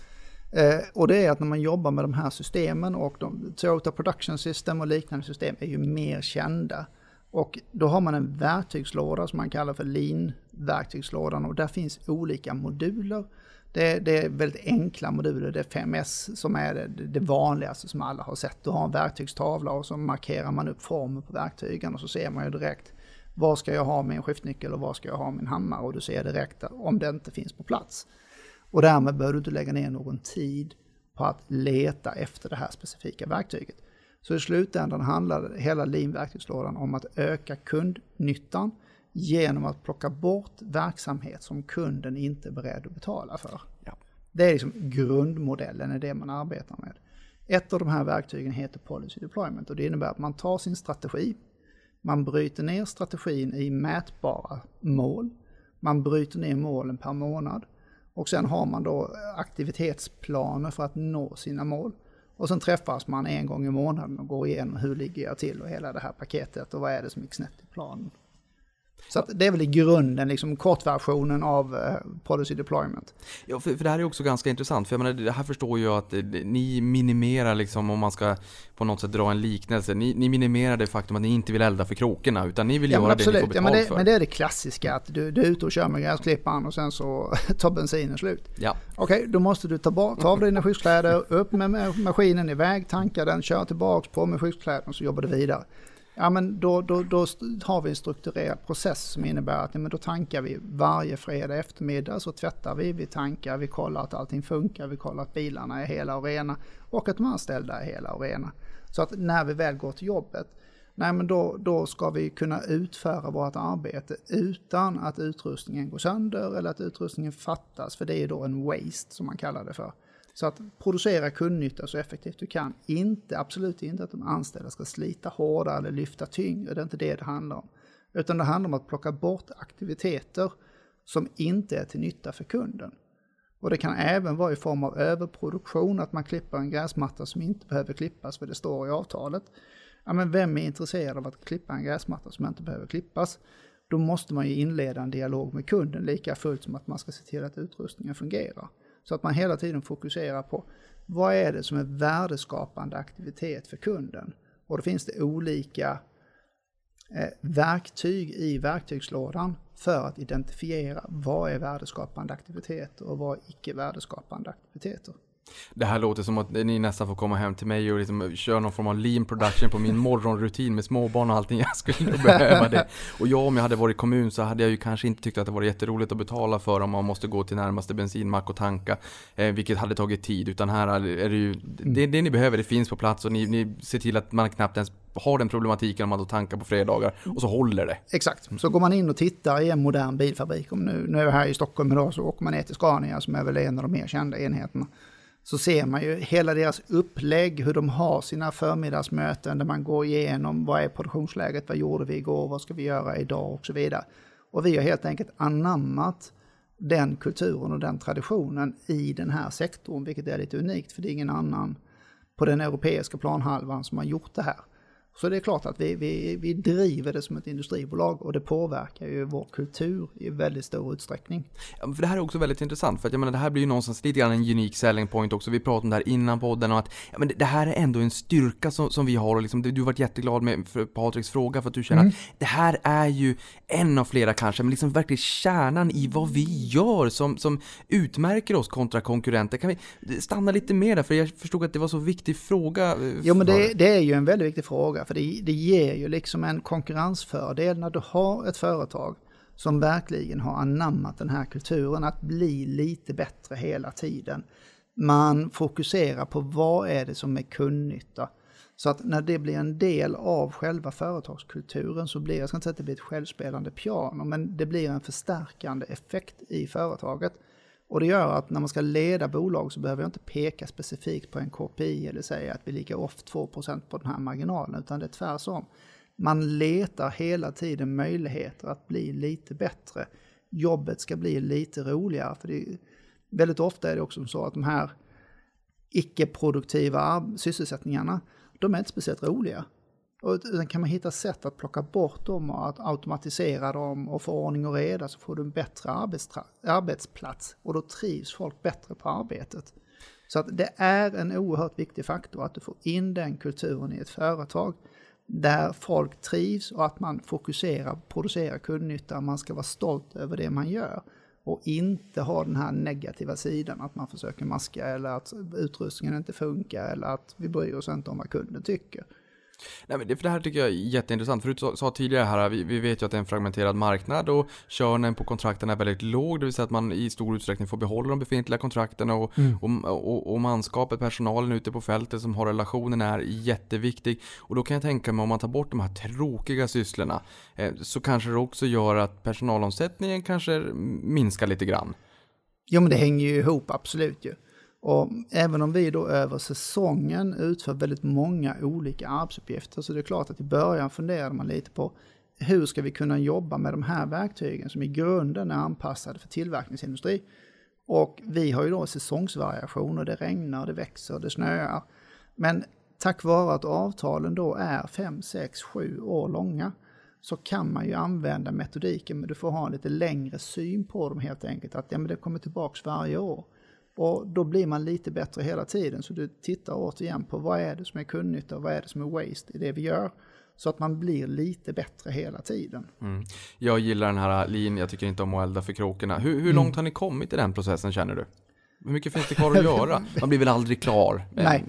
Speaker 2: Eh, och det är att när man jobbar med de här systemen och de, Toyota Production System och liknande system är ju mer kända. Och då har man en verktygslåda som man kallar för Lean-verktygslådan och där finns olika moduler det, det, är väldigt enkla moduler, det är 5S som är det, det, vanligaste som alla har sett. Du har en verktygstavla och så markerar man upp formen på verktygen och så ser man ju direkt var ska jag ha min skiftnyckel och var ska jag ha min hammare och du ser direkt om det inte finns på plats. Och därmed behöver du inte lägga ner någon tid på att leta efter det här specifika verktyget. Så i slutändan handlar hela Lean-verktygslådan om att öka kundnyttan genom att plocka bort verksamhet som kunden inte är beredd att betala för.
Speaker 1: Ja.
Speaker 2: Det är liksom grundmodellen i det man arbetar med. Ett av de här verktygen heter Policy Deployment och det innebär att man tar sin strategi, man bryter ner strategin i mätbara mål, man bryter ner målen per månad och sen har man då aktivitetsplaner för att nå sina mål. Och sen träffas man en gång i månaden och går igenom hur ligger jag till och hela det här paketet och vad är det som gick snett i planen. Så det är väl i grunden liksom kortversionen av eh, policy deployment.
Speaker 1: Ja, för, för det här är också ganska intressant. För jag menar, det här förstår jag att eh, ni minimerar liksom, om man ska på något sätt dra en liknelse. Ni, ni minimerar det faktum att ni inte vill elda för krokorna, utan ni vill
Speaker 2: Ja,
Speaker 1: göra det ni får
Speaker 2: absolut.
Speaker 1: betalt
Speaker 2: Ja, men, det,
Speaker 1: för.
Speaker 2: men det är det klassiska att du, du är ute och kör med gräsklipparen och sen så tar bensinen slut.
Speaker 1: Ja.
Speaker 2: Okej, då måste du ta, bort, ta av dig dina skyddskläder, upp med ma- maskinen iväg, tanka den, köra tillbaks, på med skyddskläderna och så jobbar du vidare. Ja men då, då, då har vi en strukturerad process som innebär att ja, men då tankar vi varje fredag eftermiddag så tvättar vi, vi tankar, vi kollar att allting funkar, vi kollar att bilarna är hela och rena och att de anställda är hela och rena. Så att när vi väl går till jobbet, nej men då, då ska vi kunna utföra vårt arbete utan att utrustningen går sönder eller att utrustningen fattas, för det är då en waste som man kallar det för. Så att producera kundnytta så effektivt du kan. Inte, absolut inte att de anställda ska slita hårdare eller lyfta tyngre, det är inte det det handlar om. Utan det handlar om att plocka bort aktiviteter som inte är till nytta för kunden. Och det kan även vara i form av överproduktion, att man klipper en gräsmatta som inte behöver klippas för det står i avtalet. Ja, men vem är intresserad av att klippa en gräsmatta som inte behöver klippas? Då måste man ju inleda en dialog med kunden lika fullt som att man ska se till att utrustningen fungerar. Så att man hela tiden fokuserar på vad är det som är värdeskapande aktivitet för kunden? Och då finns det olika eh, verktyg i verktygslådan för att identifiera vad är värdeskapande aktiviteter och vad är icke värdeskapande aktiviteter.
Speaker 1: Det här låter som att ni nästan får komma hem till mig och liksom köra någon form av lean production på min morgonrutin med småbarn och allting. Jag skulle nog behöva det. Och jag om jag hade varit kommun så hade jag ju kanske inte tyckt att det var jätteroligt att betala för om man måste gå till närmaste bensinmack och tanka. Eh, vilket hade tagit tid. Utan här är det ju, det, det ni behöver det finns på plats och ni, ni ser till att man knappt ens har den problematiken om man då tankar på fredagar och så håller det.
Speaker 2: Exakt, så går man in och tittar i en modern bilfabrik, om nu, nu är vi här i Stockholm idag så åker man ner till Scania som är väl en av de mer kända enheterna. Så ser man ju hela deras upplägg, hur de har sina förmiddagsmöten där man går igenom vad är produktionsläget, vad gjorde vi igår, vad ska vi göra idag och så vidare. Och vi har helt enkelt anammat den kulturen och den traditionen i den här sektorn, vilket är lite unikt för det är ingen annan på den europeiska planhalvan som har gjort det här. Så det är klart att vi, vi, vi driver det som ett industribolag och det påverkar ju vår kultur i väldigt stor utsträckning.
Speaker 1: Ja, för det här är också väldigt intressant, för att jag menar, det här blir ju någonstans lite grann en unik selling point också. Vi pratade om det här innan podden och att ja, men det, här är ändå en styrka som, som vi har och liksom, du varit jätteglad med för Patriks fråga för att du känner
Speaker 2: Mm.
Speaker 1: att det här är ju en av flera kanske, men liksom verkligen kärnan i vad vi gör som, som utmärker oss kontra konkurrenter. Kan vi stanna lite mer där, för jag förstod att det var så viktig fråga. eh,
Speaker 2: Jo men det, det är ju en väldigt viktig fråga för det, det ger ju liksom en konkurrensfördel när du har ett företag som verkligen har anammat den här kulturen att bli lite bättre hela tiden. Man fokuserar på vad är det som är kundnytta. Så att när det blir en del av själva företagskulturen så blir, jag ska inte säga att det blir ett självspelande piano, men det blir en förstärkande effekt i företaget. Och det gör att när man ska leda bolag så behöver jag inte peka specifikt på en KPI eller säga att vi ligger off 2% på den här marginalen, utan det är tvärtom. Man letar hela tiden möjligheter att bli lite bättre. Jobbet ska bli lite roligare, för det är, väldigt ofta är det också så att de här icke-produktiva sysselsättningarna, de är inte speciellt roliga. Utan kan man hitta sätt att plocka bort dem och att automatisera dem och få ordning och reda så får du en bättre arbetsplats och då trivs folk bättre på arbetet. Så att det är en oerhört viktig faktor att du får in den kulturen i ett företag där folk trivs och att man fokuserar producerar kundnytta, man ska vara stolt över det man gör och inte ha den här negativa sidan att man försöker maska eller att utrustningen inte funkar eller att vi bryr oss inte om vad kunden tycker.
Speaker 1: Nej, men det, för det här tycker jag är jätteintressant. För du sa, sa tidigare här, vi, vi vet ju att det är en fragmenterad marknad och körnen på kontrakten är väldigt låg, det vill säga att man i stor utsträckning får behålla de befintliga kontrakten och, och, och, och manskapet, personalen ute på fältet som har relationen är jätteviktig. Och då kan jag tänka mig om man tar bort de här tråkiga sysslorna eh, så kanske det också gör att personalomsättningen kanske minskar lite grann.
Speaker 2: Jo men det hänger ju ihop absolut ju. Och även om vi då över säsongen utför väldigt många olika arbetsuppgifter så det är klart att i början funderade man lite på hur ska vi kunna jobba med de här verktygen som i grunden är anpassade för tillverkningsindustri. Och vi har ju då säsongsvariationer, det regnar, det växer, det snöar. Men tack vare att avtalen då är 5, 6, 7 år långa så kan man ju använda metodiken men du får ha en lite längre syn på dem helt enkelt. Att ja, men det kommer tillbaks varje år. Och då blir man lite bättre hela tiden. Så du tittar återigen på vad är det som är kundnytta och vad är det som är waste i det vi gör. Så att man blir lite bättre hela tiden.
Speaker 1: Mm. Jag gillar den här linjen, jag tycker inte om att elda för kråkorna. Hur, hur långt har ni kommit i den processen känner du? Hur mycket finns det kvar att göra? Man blir väl aldrig klar?
Speaker 2: Nej.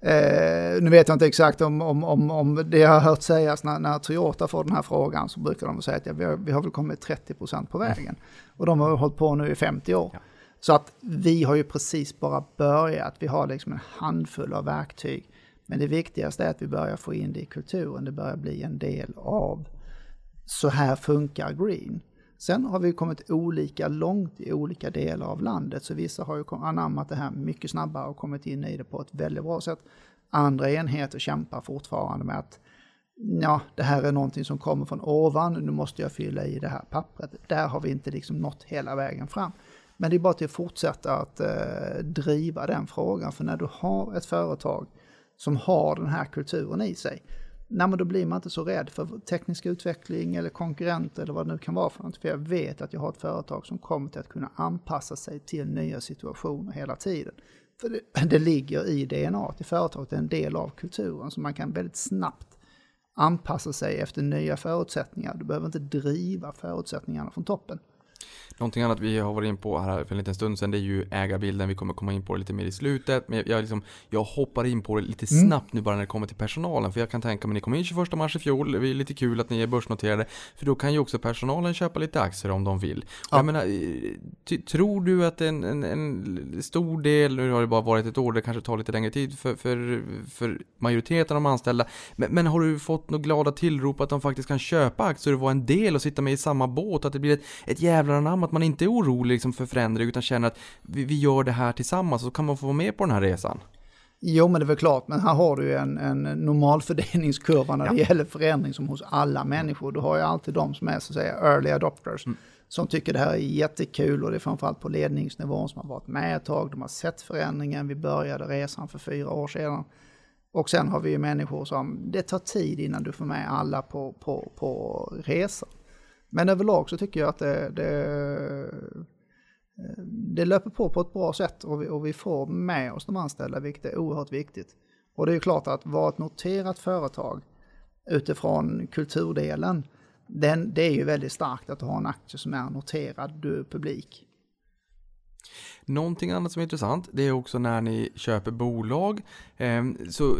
Speaker 2: Eh, nu vet jag inte exakt om, om, om, om det jag har hört sägas när, när Toyota får den här frågan så brukar de säga att ja, vi, har, vi har väl kommit 30% på vägen. Mm. Och de har hållit på nu i 50 år. Ja. Så att vi har ju precis bara börjat. Vi har liksom en handfull av verktyg. Men det viktigaste är att vi börjar få in det i kulturen. Det börjar bli en del av så här funkar green. Sen har vi kommit olika långt i olika delar av landet. Så vissa har ju anammat det här mycket snabbare och kommit in i det på ett väldigt bra sätt. Andra enheter kämpar fortfarande med att ja, det här är någonting som kommer från ovan, nu måste jag fylla i det här pappret. Där har vi inte liksom nått hela vägen fram. Men det är bara till att fortsätta att eh, driva den frågan. För när du har ett företag som har den här kulturen i sig, nej, men då blir man inte så rädd för teknisk utveckling eller konkurrenter eller vad det nu kan vara för något. För jag vet att jag har ett företag som kommer till att kunna anpassa sig till nya situationer hela tiden. För det, det ligger i DNA i företaget, det är en del av kulturen, så man kan väldigt snabbt anpassa sig efter nya förutsättningar. Du behöver inte driva förutsättningarna från toppen.
Speaker 1: Någonting annat vi har varit in på här för en liten stund sedan det är ju ägarbilden. Vi kommer komma in på det lite mer i slutet. Men jag, liksom, jag hoppar in på det lite mm. snabbt nu bara när det kommer till personalen. För jag kan tänka mig, ni kom in 21 mars i fjol. Det är lite kul att ni är börsnoterade. För då kan ju också personalen köpa lite aktier om de vill. Ja. Jag menar, tror du att en, en, en, stor del, nu har det bara varit ett år, det kanske tar lite längre tid för, för, för majoriteten av de anställda. Men, men har du fått några glada tillrop att de faktiskt kan köpa aktier och vara en del och sitta med i samma båt? Att det blir ett, ett jävla anamma att man inte är orolig liksom för förändring utan känner att vi, vi gör det här tillsammans så kan man få vara med på den här resan.
Speaker 2: Jo, men det är väl klart, men här har du ju en, en normalfördelningskurva när det ja. gäller förändring som hos alla människor. Du har ju alltid de som är så att säga early adopters. Mm. Som tycker det här är jättekul och det är framförallt på ledningsnivån som har varit med ett tag. De har sett förändringen. Vi började resan för fyra år sedan. Och sen har vi ju människor som, det tar tid innan du får med alla på, på, på resan. Men överlag så tycker jag att det, det, eh, det löper på på ett bra sätt och vi, och vi får med oss de anställda, vilket är oerhört viktigt. Och det är ju klart att vara ett noterat företag utifrån kulturdelen, den, det är ju väldigt starkt att ha en aktie som är noterad, du är publik.
Speaker 1: Någonting annat som är intressant, det är också när ni köper bolag. Ehm, så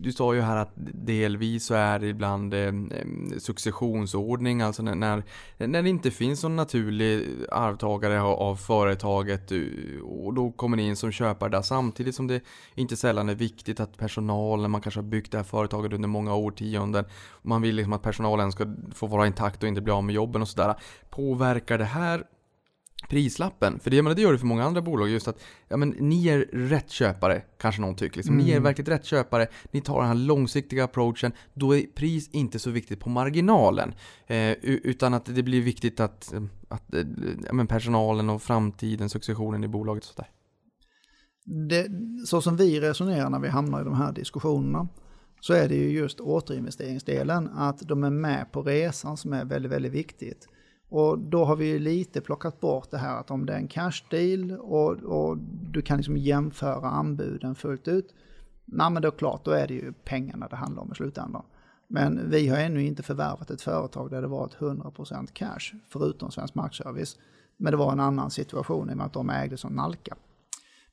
Speaker 1: du sa ju här att delvis så är det ibland ehm, successionsordning, alltså när, när det inte finns någon naturlig arvtagare av företaget eh, och då kommer ni in som köpare där samtidigt som det inte sällan är viktigt att personalen, man kanske har byggt det här företaget under många årtionden, man vill liksom att personalen ska få vara intakt och inte bli av med jobben och sådär. Påverkar det här prislappen. För det, menar, det gör det för många andra bolag. Just att ja, men, ni är rätt köpare, kanske någon tycker. Liksom. Mm. Ni är mm. verkligen rätt köpare. Ni tar den här långsiktiga approachen. Då är pris inte så viktigt på marginalen. Eh, utan att det blir viktigt att, att eh, ja, men personalen och framtiden, successionen i bolaget sådär.
Speaker 2: Det, så som vi resonerar när vi hamnar i de här diskussionerna så är det ju just återinvesteringsdelen, att de är med på resan som är väldigt, väldigt viktigt. Och då har vi lite plockat bort det här att om det är en cash deal och, och du kan liksom jämföra anbuden fullt ut. Nej men då klart, då är det ju pengarna det handlar om i slutändan. Men vi har ännu inte förvärvat ett företag där det var 100% cash, förutom Svensk Markservice. Men det var en annan situation i och med att de ägde som Nalka.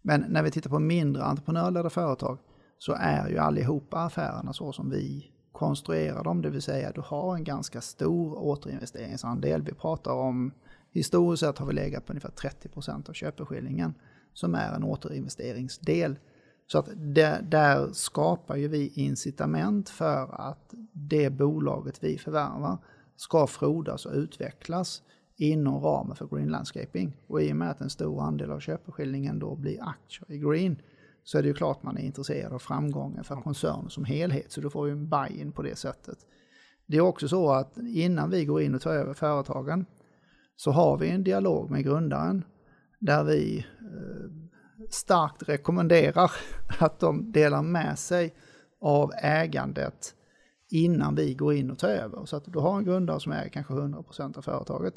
Speaker 2: Men när vi tittar på mindre entreprenörledda företag så är ju allihopa affärerna så som vi konstruerar dem, det vill säga du har en ganska stor återinvesteringsandel. Vi pratar om, historiskt sett har vi legat på ungefär 30% av köpeskillingen som är en återinvesteringsdel. Så att det, där skapar ju vi incitament för att det bolaget vi förvärvar ska frodas och utvecklas inom ramen för Green Landscaping. Och i och med att en stor andel av köpeskillingen då blir aktier i Green så är det ju klart man är intresserad av framgången för koncernen som helhet. Så du får ju en buy-in på det sättet. Det är också så att innan vi går in och tar över företagen så har vi en dialog med grundaren där vi eh, starkt rekommenderar att de delar med sig av ägandet innan vi går in och tar över. Så att du har en grundare som äger kanske 100% av företaget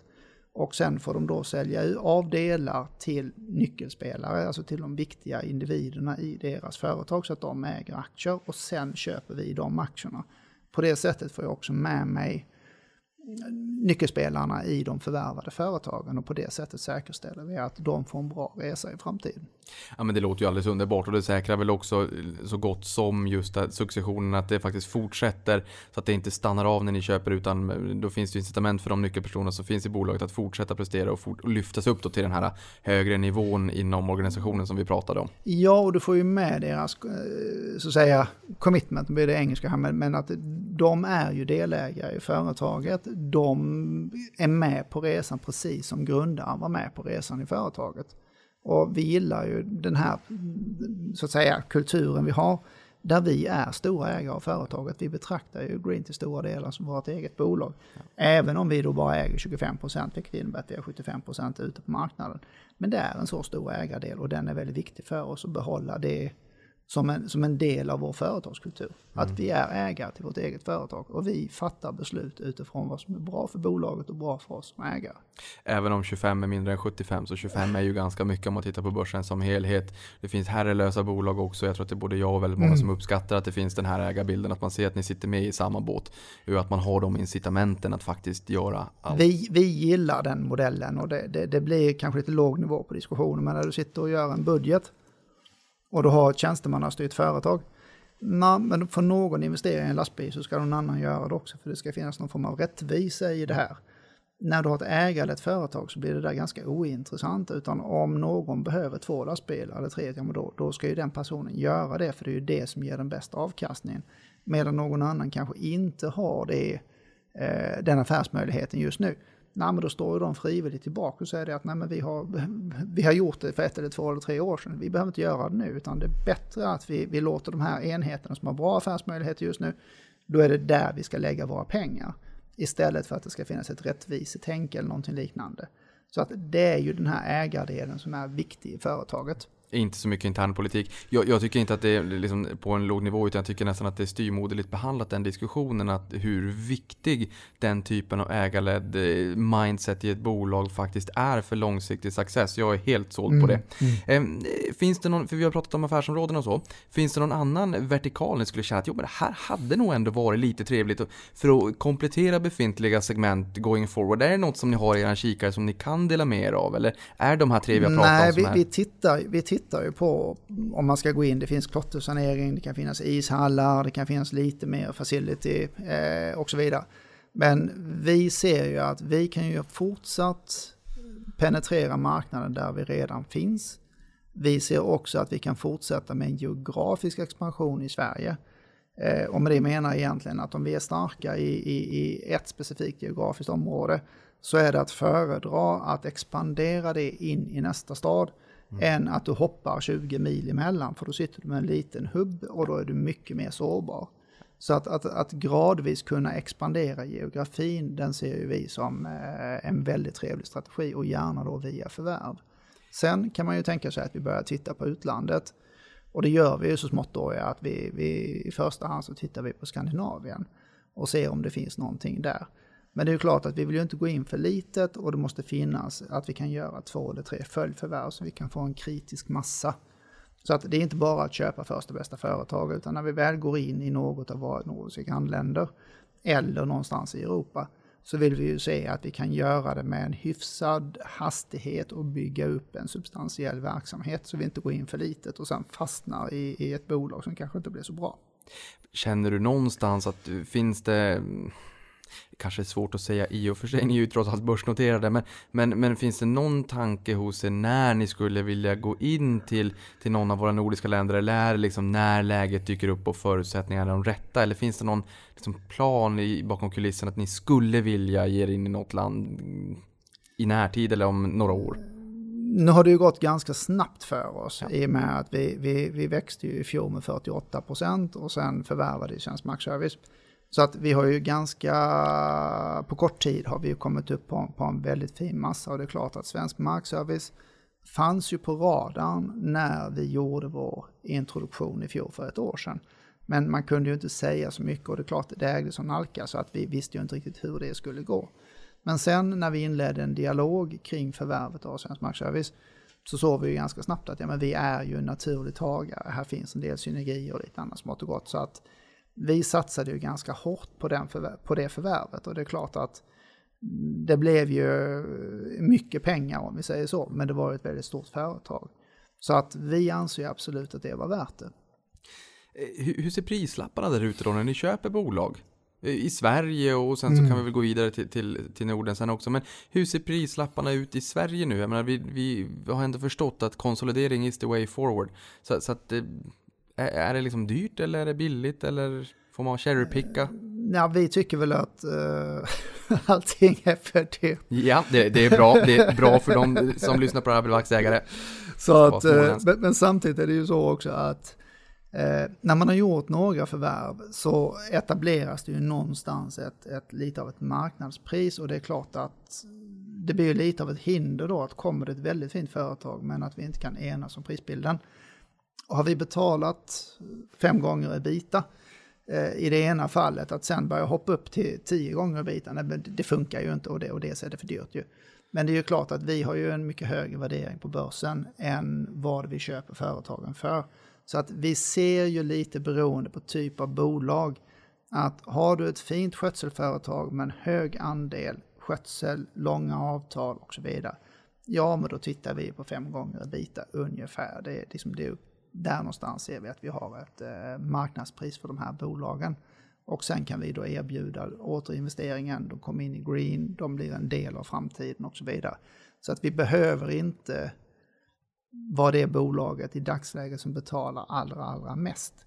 Speaker 2: och sen får de då sälja av delar till nyckelspelare, alltså till de viktiga individerna i deras företag så att de äger aktier och sen köper vi de aktierna. På det sättet får jag också med mig nyckelspelarna i de förvärvade företagen och på det sättet säkerställer vi att de får en bra resa i framtiden.
Speaker 1: Ja men det låter ju alldeles underbart och det säkrar väl också så gott som just successionen att det faktiskt fortsätter så att det inte stannar av när ni köper utan då finns det incitament för de nyckelpersoner som finns i bolaget att fortsätta prestera och, fort och lyftas upp till den här högre nivån inom organisationen som vi pratade om.
Speaker 2: Ja och du får ju med deras eh, så att säga commitment, det blir det engelska här men att de är ju delägare i företaget de är med på resan precis som grundaren var med på resan i företaget. Och vi gillar ju den här så att säga kulturen vi har där vi är stora ägare av företaget. Vi betraktar ju Green till stora delar som vårt eget bolag. Ja. Även om vi då bara äger 25 procent, vilket innebär att vi har 75 procent ute på marknaden. Men det är en så stor ägardel och den är väldigt viktig för oss att behålla det som en, som en del av vår företagskultur. Mm. Att vi är ägare till vårt eget företag och vi fattar beslut utifrån vad som är bra för bolaget och bra för oss som ägare.
Speaker 1: Även om 25 är mindre än 75 så 25 är ju ganska mycket om man tittar på börsen som helhet. Det finns herrelösa bolag också. Jag tror att det är både jag och väldigt många mm. som uppskattar att det finns den här ägarbilden. Att man ser att ni sitter med i samma båt. Och att man har de incitamenten att faktiskt göra allt.
Speaker 2: Vi, vi gillar den modellen och det, det, det blir kanske lite låg nivå på diskussionen. Men när du sitter och gör en budget och du har ett tjänstemannastyrt företag. Na, men för någon investering i en lastbil så ska någon annan göra det också för det ska finnas någon form av rättvisa i det här. När du har ett ägarlett företag så blir det där ganska ointressant utan om någon behöver två lastbilar eller tre, ja, då, då ska ju den personen göra det för det är ju det som ger den bästa avkastningen. Medan någon annan kanske inte har det, eh, den affärsmöjligheten just nu nej, men då står ju de frivilligt tillbaka och säger att nej, men vi, har, vi har gjort det för ett eller två eller tre år sedan. Vi behöver inte göra det nu, utan det är bättre att vi, vi låter de här enheterna som har bra affärsmöjligheter just nu, då är det där vi ska lägga våra pengar. Istället för att det ska finnas ett rättvisetänk eller någonting liknande. Så att det är ju den här ägardelen som är viktig i företaget
Speaker 1: inte så mycket internpolitik. Jag, jag tycker inte att det är liksom på en låg nivå utan jag tycker nästan att det är styrmoderligt behandlat den diskussionen att hur viktig den typen av ägarledd eh, mindset i ett bolag faktiskt är för långsiktig success. Jag är helt såld mm. på det. Mm. Finns det någon, för vi har pratat om affärsområden och så, finns det någon annan vertikal ni skulle känna att jo, men det här hade nog ändå varit lite trevligt för att komplettera befintliga segment going forward? Är det något som ni har i era kikare som ni kan dela med er av? Eller är de här tre vi har pratat
Speaker 2: Nej,
Speaker 1: om? Nej,
Speaker 2: vi, vi, tittar, vi tittar tittar ju på om man ska gå in. Det finns klottersanering, det kan finnas ishallar, det kan finnas lite mer facility eh, och så vidare. Men vi ser ju att vi kan ju fortsatt penetrera marknaden där vi redan finns. Vi ser också att vi kan fortsätta med en geografisk expansion i Sverige. Eh, och med det menar jag egentligen att om vi är starka i, i, i ett specifikt geografiskt område så är det att föredra att expandera det in i nästa stad mm. än att du hoppar 20 mil emellan för då sitter du med en liten hubb och då är du mycket mer sårbar. Så att, att, att gradvis kunna expandera geografin, den ser ju vi som eh, en väldigt trevlig strategi och gärna då via förvärv. Sen kan man ju tänka sig att vi börjar titta på utlandet. Och det gör vi ju så smått då, att vi, vi i första hand så tittar vi på Skandinavien och ser om det finns någonting där. Men det är klart att vi vill ju inte gå in för litet och det måste finnas att vi kan göra två eller tre följdförvärv så vi kan få en kritisk massa. Så att det är inte bara att köpa första bästa företag utan när vi väl går in i något av våra nordiska grannländer eller någonstans i Europa så vill vi ju se att vi kan göra det med en hyfsad hastighet och bygga upp en substantiell verksamhet så vi inte går in för litet och sen fastnar i, i ett bolag som kanske inte blir så bra.
Speaker 1: Känner du någonstans att finns det kanske är svårt att säga i och för sig, ni är ju trots allt börsnoterade, men, men, men finns det någon tanke hos er när ni skulle vilja gå in till, till någon av våra nordiska länder, eller är det liksom när läget dyker upp och förutsättningarna är de rätta, eller finns det någon liksom plan i, bakom kulissen att ni skulle vilja ge er in i något land i närtid eller om några år?
Speaker 2: Nu har det ju gått ganska snabbt för oss ja. i och med att vi, vi, vi växte ju i fjol med 48 procent och sen förvärvade Tjänst Markservice. Så att vi har ju ganska, på kort tid har vi ju kommit upp på, på en väldigt fin massa och det är klart att Svensk Markservice fanns ju på radarn när vi gjorde vår introduktion i fjol för ett år sedan. Men man kunde ju inte säga så mycket och det är klart det ägdes som Nalka så att vi visste ju inte riktigt hur det skulle gå. Men sen när vi inledde en dialog kring förvärvet av Svensk Markservice så såg vi ju ganska snabbt att ja, men vi är ju en naturlig tagare. Här finns en del synergier och lite annat smått och gott. Så att vi satsade ju ganska hårt på, den på det förvärvet och det är klart att det blev ju mycket pengar om vi säger så, men det var ett väldigt stort företag. Så att vi anser absolut att det var värt det.
Speaker 1: Eh, hur ser prislapparna där ute då när ni köper bolag? Eh, I Sverige och sen så mm. kan vi väl gå vidare till, till, till Norden sen också. Men hur ser prislapparna ut i Sverige nu? Jag menar, vi, vi har ändå förstått att konsolidering is the way forward. Så, så att är det liksom dyrt eller är det billigt eller får man cherrypicka?
Speaker 2: Ja, vi tycker väl att uh, allting är för dyrt.
Speaker 1: Ja, det, det, är bra. Det är bra för de som lyssnar på det här aktieägare.
Speaker 2: Så att, uh, men, men, samtidigt är det ju så också att uh, när man har gjort några förvärv så etableras det ju någonstans ett, ett, lite av ett marknadspris och det är klart att det blir lite av ett hinder då att kommer det ett väldigt fint företag men att vi inte kan enas om prisbilden och har vi betalat fem gånger ebita eh, i det ena fallet, att sen börja hoppa upp till tio gånger ebita, det funkar ju inte och det och det så är det för dyrt ju. Men det är ju klart att vi har ju en mycket högre värdering på börsen än vad vi köper företagen för. Så att vi ser ju lite beroende på typ av bolag att har du ett fint skötselföretag med en hög andel skötsel, långa avtal och så vidare. Ja, men då tittar vi på fem gånger ebita ungefär. Det är liksom det där någonstans ser vi att vi har ett eh, marknadspris för de här bolagen. Och sen kan vi då erbjuda återinvesteringen, de kommer in i green, de blir en del av framtiden och så vidare. Så att vi behöver inte vara det bolaget i dagsläget som betalar allra, allra mest.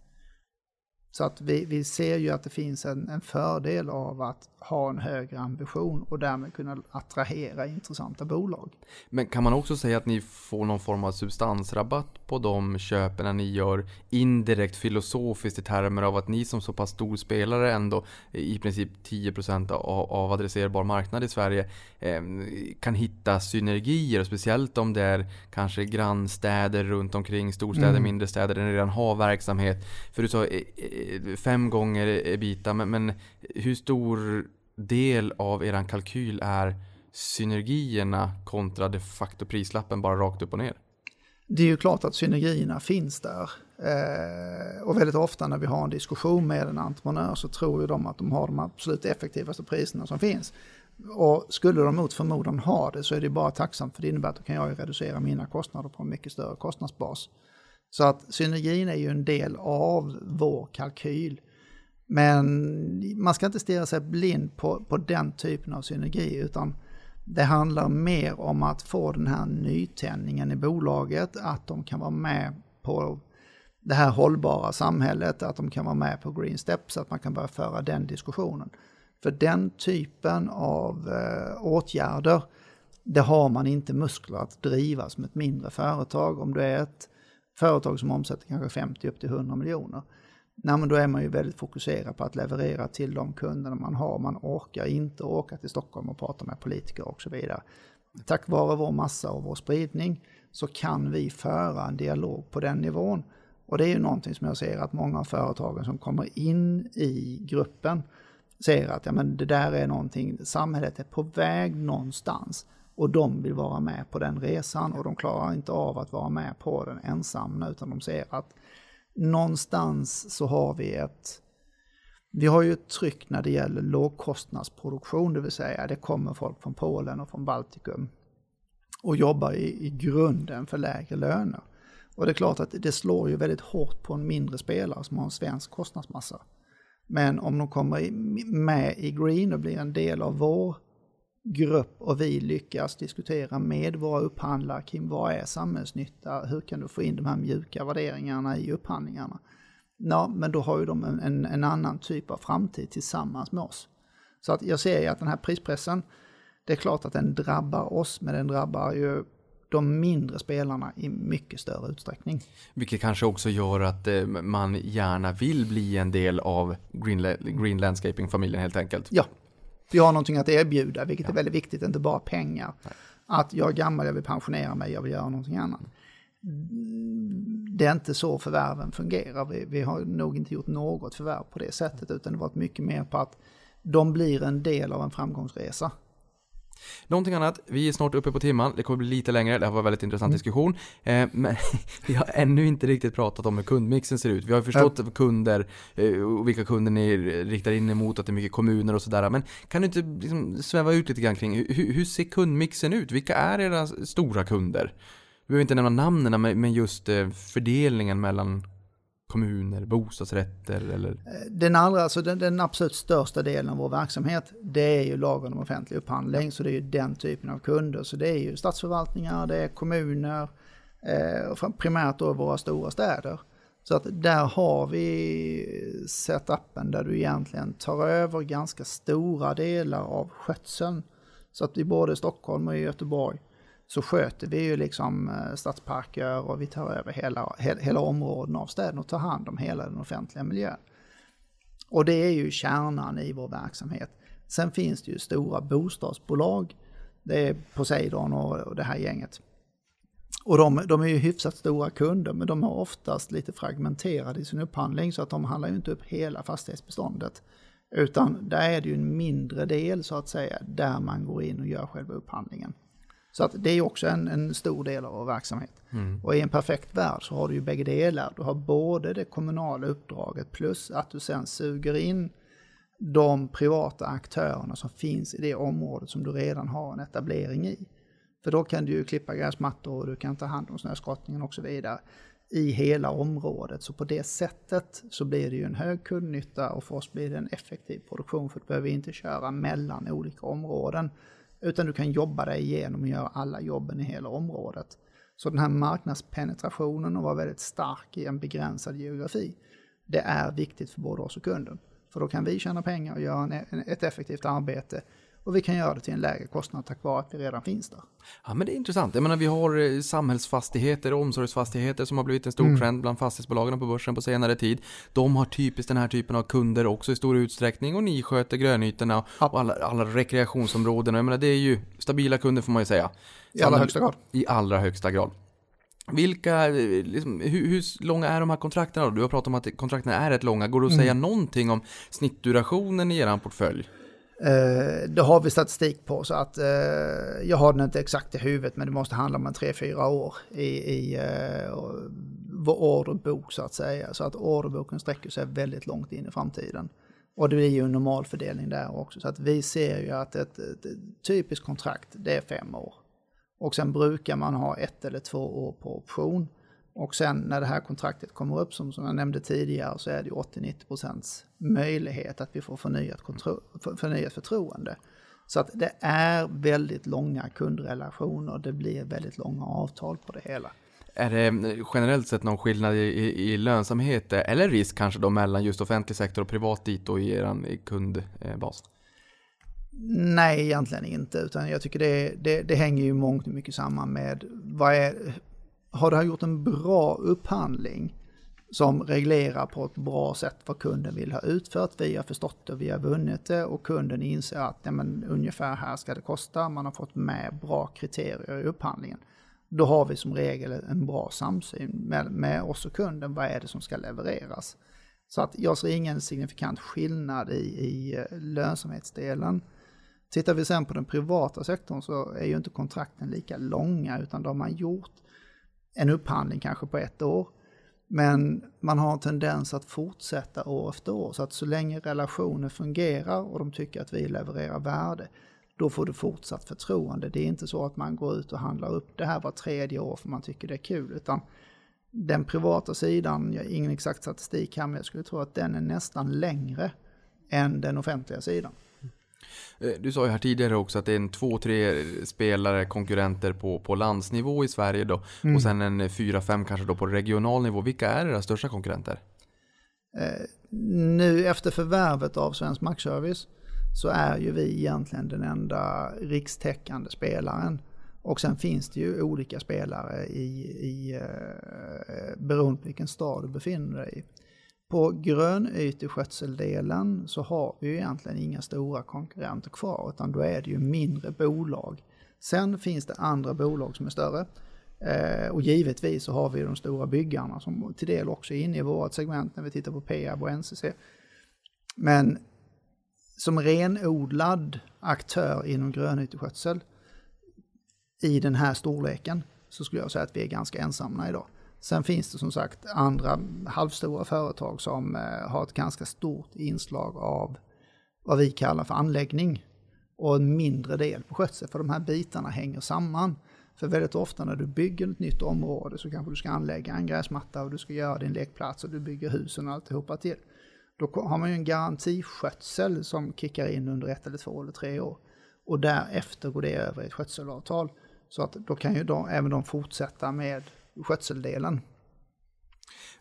Speaker 2: Så att vi, vi ser ju att det finns en, en, fördel av att ha en högre ambition och därmed kunna attrahera intressanta bolag.
Speaker 1: Men kan man också säga att ni får någon form av substansrabatt på de köpen ni gör indirekt filosofiskt i termer av att ni som så pass stor spelare ändå i princip 10% av, av adresserbar marknad i Sverige eh, kan hitta synergier, speciellt om det är kanske grannstäder runt omkring, storstäder, mm. mindre städer där ni redan har verksamhet. För du sa eh, fem gånger e-, ebita, men, men hur stor del av er kalkyl är synergierna kontra de facto prislappen bara rakt upp och ner?
Speaker 2: Det är ju klart att synergierna finns där. Eh, och väldigt ofta när vi har en diskussion med en entreprenör så tror ju de att de har de absolut effektivaste priserna som finns. Och skulle de mot förmodan ha det så är det bara tacksamt för det innebär att då kan jag reducera mina kostnader på en mycket större kostnadsbas. Så att synergin är ju en del av vår kalkyl. Men man ska inte stirra sig blind på, på den typen av synergi utan det handlar mer om att få den här nytändningen i bolaget, att de kan vara med på det här hållbara samhället, att de kan vara med på Green Steps, att man kan börja föra den diskussionen. För den typen av eh, åtgärder, det har man inte muskler att driva som ett mindre företag. Om du är ett företag som omsätter kanske 50 upp till 100 miljoner, Nej, men då är man ju väldigt fokuserad på att leverera till de kunderna man har. Man orkar inte åka till Stockholm och prata med politiker och så vidare. Tack vare vår massa och vår spridning så kan vi föra en dialog på den nivån. Och det är ju någonting som jag ser att många av företagen som kommer in i gruppen ser att ja, men det där är någonting, samhället är på väg någonstans och de vill vara med på den resan och de klarar inte av att vara med på den ensamma utan de ser att någonstans så har vi ett Vi har ju ett tryck när det gäller lågkostnadsproduktion, det vill säga det kommer folk från Polen och från Baltikum och jobbar i, i grunden för lägre löner. Och det är klart att det slår ju väldigt hårt på en mindre spelare som har en svensk kostnadsmassa. Men om de kommer med i Green och blir en del av vår grupp och vi lyckas diskutera med våra upphandlare kring vad är samhällsnytta, hur kan du få in de här mjuka värderingarna i upphandlingarna. Ja, men då har ju de en, en, en annan typ av framtid tillsammans med oss. Så att jag ser ju att den här prispressen, det är klart att den drabbar oss, men den drabbar ju de mindre spelarna i mycket större utsträckning.
Speaker 1: Vilket kanske också gör att eh, man gärna vill bli en del av Green, green Landscaping-familjen helt enkelt.
Speaker 2: Ja, vi har någonting att erbjuda, vilket ja. är väldigt viktigt, inte bara pengar. Nej. Att jag är gammal, jag vill pensionera mig, jag vill göra någonting annat. Det är inte så förvärven fungerar. Vi, vi har nog inte gjort något förvärv på det sättet, utan det har varit mycket mer på att de blir en del av en framgångsresa.
Speaker 1: Någonting annat, vi är snart uppe på timman, det kommer bli lite längre, det här var en väldigt intressant mm. diskussion. Eh, men vi har ännu inte riktigt pratat om hur kundmixen ser ut. Vi har förstått mm. kunder eh, och vilka kunder ni riktar in emot, att det är mycket kommuner och sådär. Men kan du inte liksom sväva ut lite grann kring hur, hur ser kundmixen ut? Vilka är era stora kunder? Vi behöver inte nämna namnen, men just eh, fördelningen mellan kommuner, bostadsrätter eller?
Speaker 2: Eh, den allra, alltså den, den, absolut största delen av vår verksamhet, det är ju lagen om offentlig upphandling, så det är ju den typen av kunder. Så det är ju statsförvaltningar, det är kommuner, eh, primärt då våra stora städer. Så att där har vi setupen där du egentligen tar över ganska stora delar av skötseln. Så att i både Stockholm och Göteborg så sköter vi ju liksom eh, stadsparker och vi tar över hela, hela områden av städerna och tar hand om hela den offentliga miljön. Och det är ju kärnan i vår verksamhet. Sen finns det ju stora bostadsbolag. Det är Poseidon och det här gänget. Och de, de, är ju hyfsat stora kunder, men de är oftast lite fragmenterade i sin upphandling, så att de handlar ju inte upp hela fastighetsbeståndet. Utan där är det ju en mindre del så att säga, där man går in och gör själva upphandlingen. Så att det är också en, en stor del av vår verksamhet. Mm. Och i en perfekt värld så har du ju bägge delar. Du har både det kommunala uppdraget plus att du sen suger in de privata aktörerna som finns i det området som du redan har en etablering i. För då kan du ju klippa gräsmattor och du kan ta hand om snöskottningen och så vidare i hela området. Så på det sättet så blir det ju en hög kundnytta och för oss blir det en effektiv produktion för du behöver inte köra mellan olika områden. Utan du kan jobba dig igenom och göra alla jobben i hela området. Så den här marknadspenetrationen och vara väldigt stark i en begränsad geografi, det är viktigt för både oss och kunden. För då kan vi tjäna pengar och göra en, ett effektivt arbete och vi kan göra det till en lägre kostnad tack vare att vi redan finns där.
Speaker 1: Ja men det är intressant. Jag menar vi har eh, samhällsfastigheter och omsorgsfastigheter som har blivit en stor mm. trend bland fastighetsbolagen på börsen på senare tid. De har typiskt den här typen av kunder också i stor utsträckning och ni sköter grönytorna ja. och alla, alla rekreationsområden. Jag menar det är ju stabila kunder får man ju säga.
Speaker 2: I allra högsta grad.
Speaker 1: I allra högsta grad. Vilka, eh, liksom, hur, hur, långa är de här kontrakten då? Du har pratat om att kontrakten är rätt långa. Går det att mm. säga någonting om snittdurationen i er portfölj?
Speaker 2: Eh, det har vi statistik på så att eh, jag har den inte exakt i huvudet men det måste handla om en 3-4 år i, i eh, vår orderbok så att säga. Så att orderboken sträcker sig väldigt långt in i framtiden. Och det är ju en normal fördelning där också. Så att vi ser ju att ett, ett, ett typiskt kontrakt det är fem år. Och sen brukar man ha ett eller två år på option. Och sen när det här kontraktet kommer upp, som, som jag nämnde tidigare, så är det 80-90 möjlighet att vi får förnyat, förnyat förtroende. Så att det är väldigt långa kundrelationer, det blir väldigt långa avtal på det hela.
Speaker 1: Är det generellt sett någon skillnad i, i, i lönsamhet eller risk kanske då mellan just offentlig sektor och privat dit och i er kundbas?
Speaker 2: Nej, egentligen inte, utan jag tycker det, det, det hänger ju mångt och mycket samman med vad är, har det här gjort en bra upphandling som reglerar på ett bra sätt vad kunden vill ha utfört. Vi har förstått det, vi har vunnit det och kunden inser att ja, men, ungefär här ska det kosta. Man har fått med bra kriterier i upphandlingen. Då har vi som regel en bra samsyn med, med oss och kunden. Vad är det som ska levereras? Så att jag ser ingen signifikant skillnad i, i eh, lönsamhetsdelen. Tittar vi sen på den privata sektorn så är ju inte kontrakten lika långa utan de har man gjort en upphandling kanske på ett år. Men man har en tendens att fortsätta år efter år. Så att så länge relationen fungerar och de tycker att vi levererar värde, då får du fortsatt förtroende. Det är inte så att man går ut och handlar upp det här var tredje år för man tycker det är kul. Utan den privata sidan, jag har ingen exakt statistik här, men jag skulle tro att den är nästan längre än den offentliga sidan.
Speaker 1: Eh, du sa ju här tidigare också att det är en två, tre spelare, konkurrenter på, på landsnivå i Sverige då. Mm. Och sen en fyra, fem kanske då på regional nivå. Vilka är era största konkurrenter?
Speaker 2: Eh, nu efter förvärvet av Svensk Markservice så är ju vi egentligen den enda rikstäckande spelaren. Och sen finns det ju olika spelare i, i eh, beroende på vilken stad du befinner dig i. På grönyteskötseldelen så har vi ju egentligen inga stora konkurrenter kvar utan då är det ju mindre bolag. Sen finns det andra bolag som är större. Eh, och givetvis så har vi de stora byggarna som till del också är inne i vårt segment när vi tittar på Peab och NCC. Men som renodlad aktör inom grönyteskötsel i den här storleken så skulle jag säga att vi är ganska ensamma idag. Sen finns det som sagt andra halvstora företag som eh, har ett ganska stort inslag av vad vi kallar för anläggning och en mindre del på skötsel, för de här bitarna hänger samman. För väldigt ofta när du bygger ett nytt område så kanske du ska anlägga en gräsmatta och du ska göra din lekplats och du bygger husen och alltihopa till. Då har man ju en garantiskötsel som kickar in under ett eller två eller tre år. Och därefter går det över i ett skötselavtal. Så att då kan ju de, även de fortsätta med skötseldelen.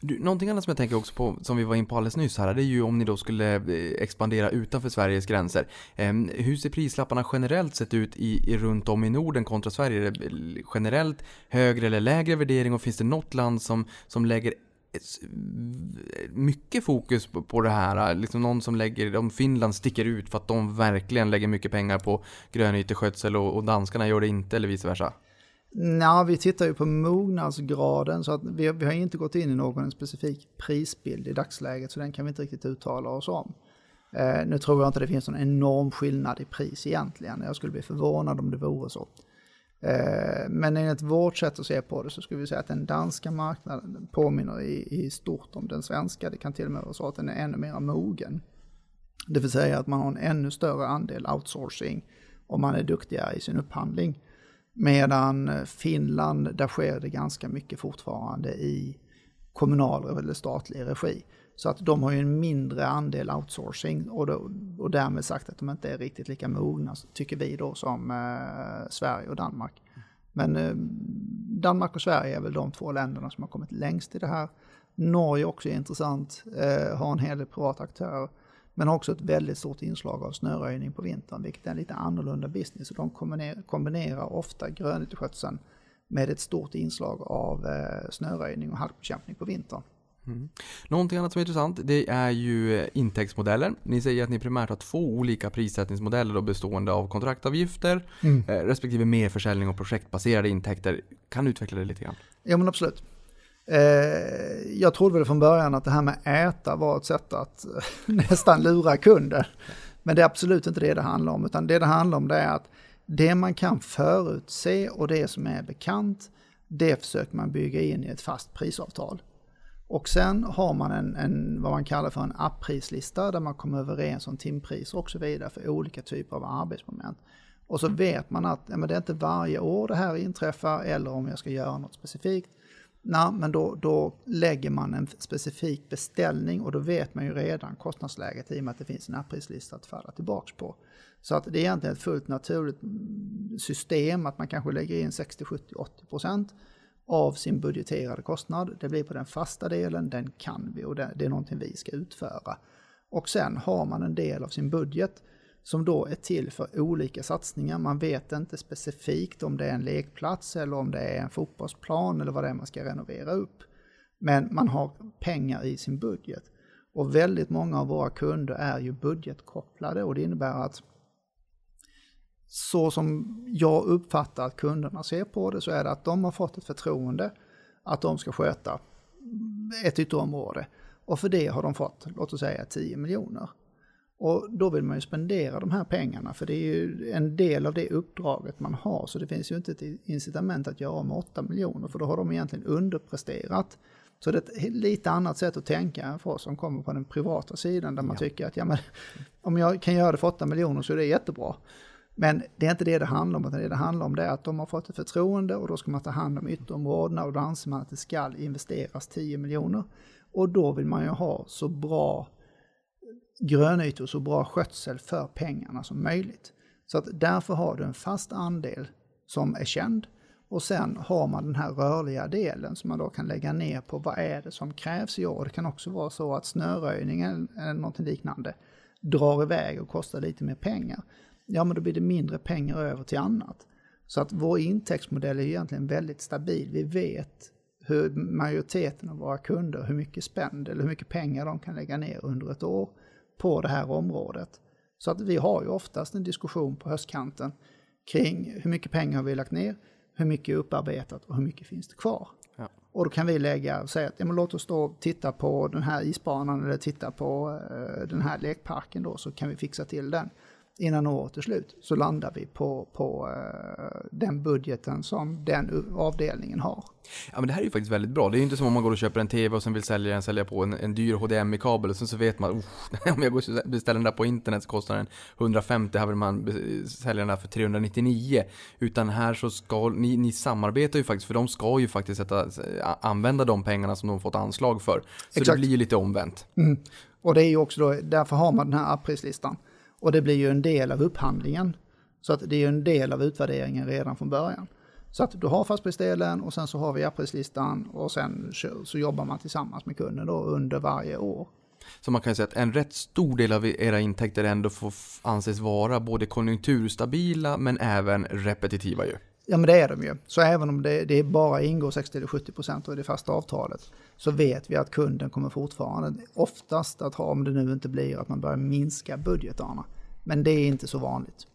Speaker 1: Du, någonting annat som jag tänker också på, som vi var in på alldeles nyss här, det är ju om ni då skulle eh, expandera utanför Sveriges gränser. Ehm, hur ser prislapparna generellt sett ut i, i runt om i Norden kontra Sverige? Är det eh, generellt högre eller lägre värdering och finns det något land som, som lägger eh, mycket fokus på, på det här. Liksom någon som lägger, om Finland sticker ut för att de verkligen lägger mycket pengar på grönyteskötsel och, och danskarna gör det inte eller vice versa.
Speaker 2: Ja, vi tittar ju på mognadsgraden så att vi, vi har inte gått in i någon specifik prisbild i dagsläget så den kan vi inte riktigt uttala oss om. Eh, nu tror jag inte det finns någon enorm skillnad i pris egentligen. Jag skulle bli förvånad om det vore så. Eh, men enligt vårt sätt att se på det så skulle vi säga att den danska marknaden påminner i, i stort om den svenska. Det kan till och med vara så att den är ännu mer mogen. Det vill säga att man har en ännu större andel outsourcing om man är duktigare i sin upphandling. Medan Finland, där sker det ganska mycket fortfarande i kommunal eller statlig regi. Så att de har ju en mindre andel outsourcing och, då, och därmed sagt att de inte är riktigt lika mogna, tycker vi då, som eh, Sverige och Danmark. Men eh, Danmark och Sverige är väl de två länderna som har kommit längst i det här. Norge också är intressant, eh, har en hel del privata aktörer. Men också ett väldigt stort inslag av snöröjning på vintern, vilket är en lite annorlunda business. Och de kombinerar, kombinerar ofta grönyteskötseln med ett stort inslag av eh, snöröjning och halkbekämpning på vintern.
Speaker 1: Mm. Någonting annat som är intressant det är ju eh, intäktsmodellen. Ni säger att ni primärt har två olika prissättningsmodeller då bestående av kontraktavgifter mm. eh, respektive merförsäljning och projektbaserade intäkter. Kan du utveckla det lite grann?
Speaker 2: Ja men absolut. Eh, jag trodde väl från början att det här med äta var ett sätt att nästan lura kunder. Men det är absolut inte det det handlar om, utan det det handlar om det är att det man kan förutse och det som är bekant, det försöker man bygga in i ett fast prisavtal. Och sen har man en, en vad man kallar för en apprislista där man kommer överens om timpriser och så vidare för olika typer av arbetsmoment. Och så vet man att ja, men det är inte varje år det här inträffar eller om jag ska göra något specifikt. Nej, men då, då lägger man en specifik beställning och då vet man ju redan kostnadsläget i och med att det finns en apprislista att falla tillbaks på. Så att det är egentligen ett fullt naturligt mm, system att man kanske lägger in 60, 70, 80 procent av sin budgeterade kostnad. Det blir på den fasta delen, den kan vi och det, det är någonting vi ska utföra. Och sen har man en del av sin budget som då är till för olika satsningar. Man vet inte specifikt om det är en lekplats eller om det är en fotbollsplan eller vad det är man ska renovera upp. Men man har pengar i sin budget. Och väldigt många av våra kunder är ju budgetkopplade och det innebär att så som jag uppfattar att kunderna ser på det så är det att de har fått ett förtroende att de ska sköta ett ytterområde. Och för det har de fått, låt oss säga 10 miljoner. Och då vill man ju spendera de här pengarna för det är ju en del av det uppdraget man har så det finns ju inte ett incitament att göra med 8 miljoner för då har de egentligen underpresterat Så det är ett lite annat sätt att tänka än för oss som kommer på den privata sidan där man
Speaker 1: Ja.
Speaker 2: tycker att ja, men, om jag kan göra det för 8 miljoner så är det jättebra. Men det är inte det det handlar om, utan det det handlar om det är att de har fått ett förtroende och då ska man ta hand om ytterområdena och då anser man att det ska investeras 10 miljoner. Och då vill man ju ha så bra grönytor och så bra skötsel för pengarna som möjligt. Så att därför har du en fast andel som är känd och sen har man den här rörliga delen som man då kan lägga ner på vad är det som krävs i år. Det kan också vara så att snöröjningen eller något liknande drar iväg och kostar lite mer pengar. Ja, men då blir det mindre pengar över till annat. Så att vår intäktsmodell är egentligen väldigt stabil. Vi vet hur majoriteten av våra kunder, hur mycket spänd eller hur mycket pengar de kan lägga ner under ett år på det här området. Så att vi har ju oftast en diskussion på höstkanten kring hur mycket pengar har vi lagt ner, hur mycket är upparbetat och hur mycket finns det kvar.
Speaker 1: Ja.
Speaker 2: Och då kan vi lägga och säga att ja, men låt oss då titta på den här isbanan eller titta på eh, den här lekparken då så kan vi fixa till den. Innan året är slut så landar vi på, på eh, den budgeten som den avdelningen har.
Speaker 1: Ja men det här är ju faktiskt väldigt bra. Det är ju inte som om man går och köper en TV och sen vill sälja den, sälja på en, en dyr HDMI-kabel och sen så vet man, "Oh, om jag går och beställer den där på internet så kostar den 150, här vill man sälja den där för 399. Utan här så ska, ni, ni samarbetar ju faktiskt, för de ska ju faktiskt sätta, använda de pengarna som de fått anslag för. Så
Speaker 2: Exakt.
Speaker 1: det blir ju lite omvänt.
Speaker 2: Och det är ju också då, därför har man den här apprislistan. Och det blir ju en del av upphandlingen. Så att det är ju en del av utvärderingen redan från början. Så att du har fastprisdelen och sen så har vi apprislistan och sen så jobbar man tillsammans med kunden då under varje år.
Speaker 1: Så man kan ju säga att en rätt stor del av era intäkter ändå får anses vara både konjunkturstabila men även repetitiva ju.
Speaker 2: Ja men det är de ju. Så även om det, det bara ingår 60 eller 70 procent av det fasta avtalet så vet vi att kunden kommer fortfarande oftast att ha, om det nu inte blir att man börjar minska budgetarna. Men det är inte så vanligt.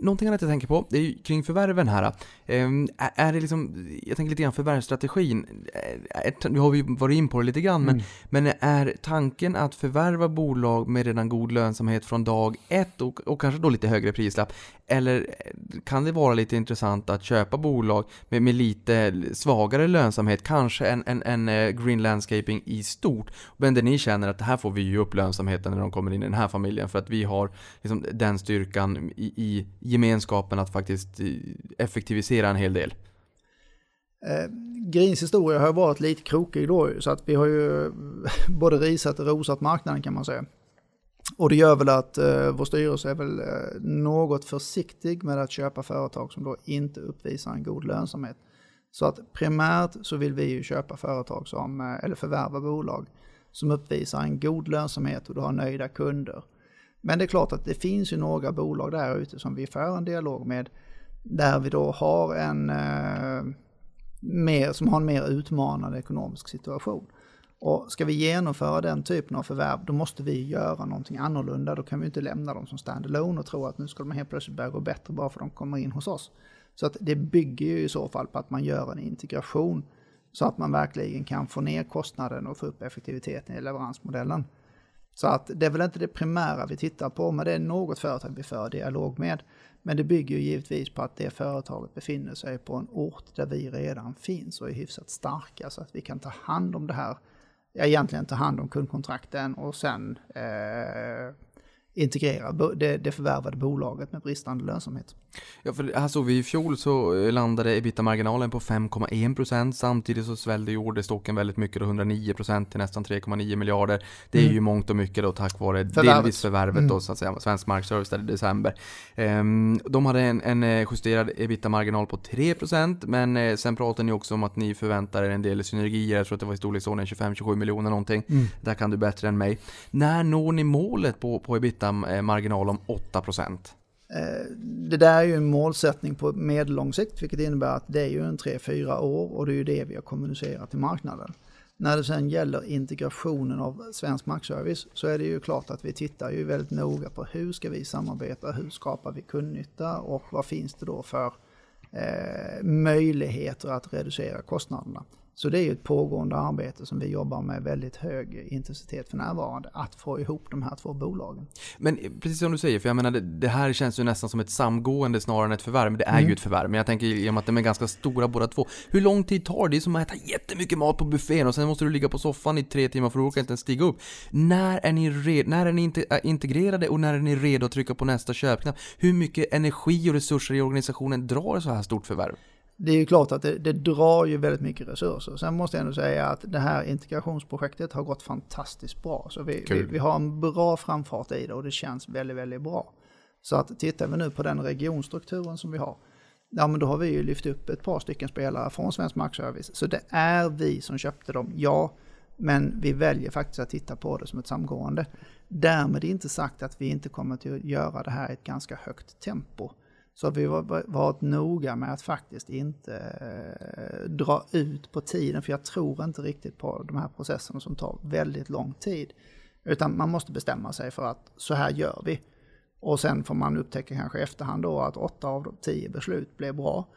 Speaker 1: Någonting annat jag tänker på, det är ju kring förvärven här. Ehm, är- det liksom, jag tänker lite grann förvärvsstrategin. Är- är- Vi har ju varit in på det lite grann, men, men är tanken att förvärva bolag med redan god lönsamhet från dag ett och, och kanske då lite högre prislapp? Eller kan det vara lite intressant att köpa bolag med, med lite svagare lönsamhet, kanske en, en, en eh, green landscaping i stort, men där ni känner att det här får vi ju upp lönsamheten när de kommer in i den här familjen för att vi har liksom den styrkan i, i gemenskapen att faktiskt eh, effektivisera en hel del.
Speaker 2: Eh, Grins historia har varit lite krokig då så att vi har ju både risat och rosat marknaden kan man säga. Och det gör väl att eh, vår styrelse är väl eh, något försiktig med att köpa företag som då inte uppvisar en god lönsamhet. Så att primärt så vill vi ju köpa företag som, eh, eller förvärva bolag som uppvisar en god lönsamhet och du har nöjda kunder. Men det är klart att det finns ju några bolag där ute som vi för en dialog med där vi då har en eh, mer, som har en mer utmanande ekonomisk situation. Och ska vi genomföra den typen av förvärv, då måste vi göra någonting annorlunda. Då kan vi inte lämna dem som stand alone och tro att nu ska de helt plötsligt börja gå bättre bara för att de kommer in hos oss. Så att det bygger ju i så fall på att man gör en integration så att man verkligen kan få ner kostnaden och få upp effektiviteten i leveransmodellen. Så att det är väl inte det primära vi tittar på, men det är något företag vi för dialog med. Men det bygger ju givetvis på att det företaget befinner sig på en ort där vi redan finns och är hyfsat starka så att vi kan ta hand om det här. Ja, egentligen ta hand om kundkontrakten och sen eh, integrera det, det förvärvade bolaget med bristande lönsamhet.
Speaker 1: Ja, för här såg vi i fjol så landade ebitda-marginalen på 5,1% samtidigt så svällde ju orderstocken väldigt mycket, då 109% till nästan 3,9 miljarder. Det är
Speaker 2: Mm.
Speaker 1: ju mångt och mycket då tack vare
Speaker 2: Förvärvet.
Speaker 1: delvis förvärvet då så att säga, Svensk Markservice där i december. Ehm, de hade en, en eh, justerad ebitda-marginal på 3% men eh, sen pratade ni också om att ni förväntar er en del synergier, jag tror att det var i storleksordningen 25-27 miljoner någonting. Där kan du bättre än mig. När når ni målet på, på ebitda-marginal eh, om 8 procent?
Speaker 2: Eh, det där är ju en målsättning på medellång sikt, vilket innebär att det är ju en 3-4 år och det är ju det vi har kommunicerat till marknaden. När det sen gäller integrationen av svensk markservice så är det ju klart att vi tittar ju väldigt noga på hur ska vi samarbeta, hur skapar vi kundnytta och vad finns det då för eh, möjligheter att reducera kostnaderna. Så det är ju ett pågående arbete som vi jobbar med väldigt hög intensitet för närvarande, att få ihop de här två bolagen.
Speaker 1: Men precis som du säger, för jag menar det, det här känns ju nästan som ett samgående snarare än ett förvärv. Men det är
Speaker 2: Mm.
Speaker 1: ju ett förvärv. Men jag tänker i och med att de är ganska stora båda två. Hur lång tid tar det? Det är som att äta jättemycket mat på buffén och sen måste du ligga på soffan i tre timmar för du orkar inte ens stiga upp. När är ni, re- när är ni äh, integrerade och när är ni redo att trycka på nästa köpknapp? Hur mycket energi och resurser i organisationen drar så här stort förvärv?
Speaker 2: Det är ju klart att det, det drar ju väldigt mycket resurser. Sen måste jag ändå säga att det här integrationsprojektet har gått fantastiskt bra. Så vi, vi, vi har en bra framfart i det och det känns väldigt, väldigt bra. Så att tittar vi nu på den regionstrukturen som vi har, ja men då har vi ju lyft upp ett par stycken spelare från Svensk Markservice. Så det är vi som köpte dem, ja. Men vi väljer faktiskt att titta på det som ett samgående. Därmed inte sagt att vi inte kommer att göra det här i ett ganska högt tempo. Så vi har varit noga med att faktiskt inte eh, dra ut på tiden, för jag tror inte riktigt på de här processerna som tar väldigt lång tid. Utan man måste bestämma sig för att så här gör vi. Och sen får man upptäcka kanske i efterhand då att åtta av de tio beslut blev bra.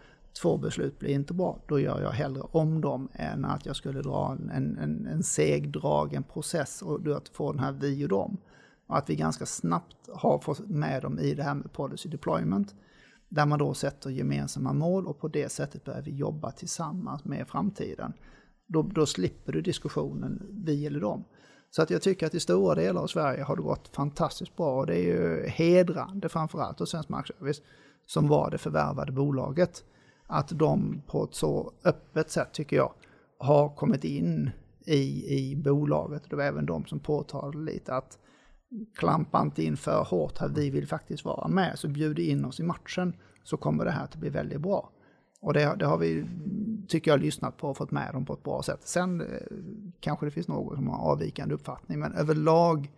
Speaker 2: Två beslut blir inte bra. Då gör jag hellre om dem än att jag skulle dra en, en, en segdragen process och att få den här vi och dem. Och att vi ganska snabbt har fått med dem i det här med policy deployment. Där man då sätter gemensamma mål och på det sättet börjar vi jobba tillsammans med framtiden. Då, då slipper du diskussionen vi eller dem. Så att jag tycker att i stora delar av Sverige har det gått fantastiskt bra och det är ju hedrande framförallt och Svensk Markservice som var det förvärvade bolaget. Att de på ett så öppet sätt tycker jag har kommit in i, i bolaget. Det var även de som påtalade lite att klampa inte in för hårt här, vi vill faktiskt vara med, så bjud in oss i matchen så kommer det här att bli väldigt bra. Och det, det har vi, tycker jag, lyssnat på och fått med dem på ett bra sätt. Sen eh, kanske det finns någon som har avvikande uppfattning, men överlag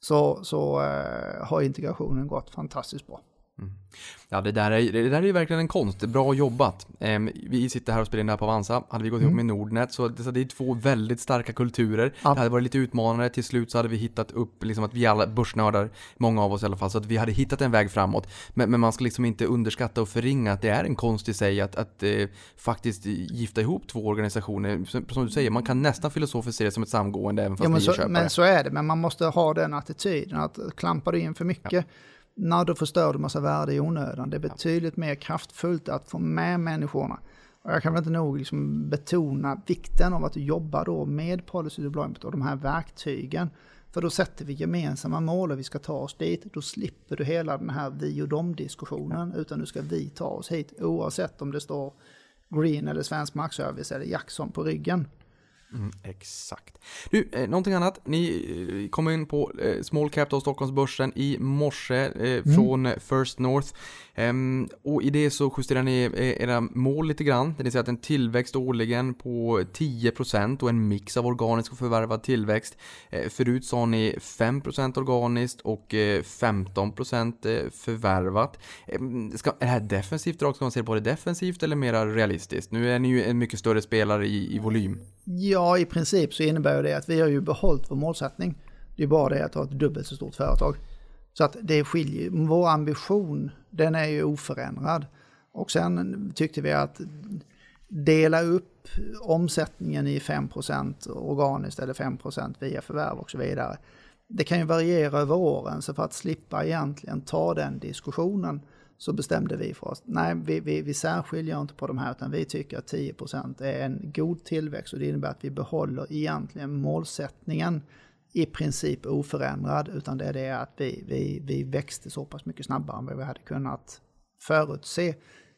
Speaker 2: så, så eh, har integrationen gått fantastiskt bra.
Speaker 1: Ja, det där, är, det där är ju verkligen en konst. Bra jobbat. Ehm, vi sitter här och spelar in det här på Avanza. Hade vi gått ihop med Nordnet så, det- så det är två väldigt starka kulturer.
Speaker 2: Ja.
Speaker 1: Det hade varit lite utmanande. Till slut så hade vi hittat upp, liksom att vi alla börsnördar, många av oss i alla fall, så att vi hade hittat en väg framåt. Men, men man ska liksom inte underskatta och förringa att det är en konst i sig att, att eh, faktiskt gifta ihop två organisationer. Som, som du säger, man kan nästan filosofiskt se det som ett samgående även fast
Speaker 2: Ja, men,
Speaker 1: ni är
Speaker 2: så,
Speaker 1: köpare.
Speaker 2: men så är det, men man måste ha den attityden att klampar du in för mycket, när då förstör du massa värde i onödan. Det är betydligt mer kraftfullt att få med människorna. Och jag kan väl inte nog liksom betona vikten av att jobba då med policy deployment och de här verktygen. För då sätter vi gemensamma mål och vi ska ta oss dit. Då slipper du hela den här vi och dem-diskussionen, utan nu ska vi ta oss hit oavsett om det står Green eller Svensk Markservice eller Jackson på ryggen.
Speaker 1: Mm, exakt. Du, eh, någonting annat. Ni eh, kom in på eh, Small Cap då, Stockholmsbörsen i morse eh, från eh, First North. Ehm, och i det så justerar ni eh, era mål lite grann. Det vill säga att en tillväxt årligen på 10% och en mix av organisk och förvärvad tillväxt. Ehm, förut sa ni 5% organiskt och eh, 15% eh, förvärvat. Ehm, ska, är det här defensivt drag? Ska man se på det defensivt eller mer realistiskt? Nu är ni ju en mycket större spelare i, i volym.
Speaker 2: Ja, i princip så innebär det att vi har ju behållit vår målsättning. Det är bara det att ha ett dubbelt så stort företag. Så att det skiljer, vår ambition den är ju oförändrad. Och sen tyckte vi att dela upp omsättningen i 5% organiskt eller 5% via förvärv och så vidare. Det kan ju variera över åren, så för att slippa egentligen ta den diskussionen så bestämde vi för oss, nej vi, vi, vi särskiljer inte på de här utan vi tycker att 10% är en god tillväxt och det innebär att vi behåller egentligen målsättningen i princip oförändrad utan det är det att vi, vi, vi växte så pass mycket snabbare än vad vi hade kunnat förutse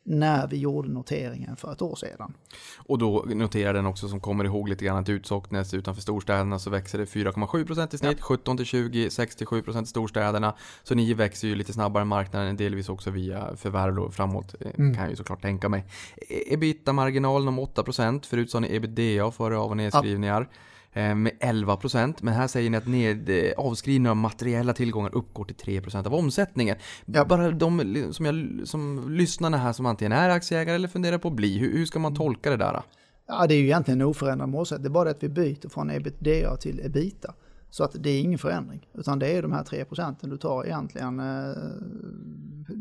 Speaker 2: när vi gjorde noteringen för ett år sedan.
Speaker 1: Och då noterar den också som kommer ihåg lite grann att utsocknes utanför storstäderna så växer det 4,7% i snitt, 17 till 20, 67% i storstäderna. Så ni växer ju lite snabbare än marknaden, delvis också via förvärv då framåt, eh, kan jag ju såklart tänka mig. E- Ebitda-marginalen om 8%, förut sa ni ebitda före av och nedskrivningar. eh, Med 11% men här säger ni att ned, eh, avskrivningar av materiella tillgångar uppgår till 3% av omsättningen.
Speaker 2: Ja.
Speaker 1: Bara de som, jag, som lyssnarna här som antingen är aktieägare eller funderar på att bli, hur, hur ska man tolka det där?
Speaker 2: Ja, det är ju egentligen en oförändrad målsättning. Det är bara det att vi byter från ebitda till ebita. Så att det är ingen förändring. Utan det är de här 3 procenten du tar egentligen eh,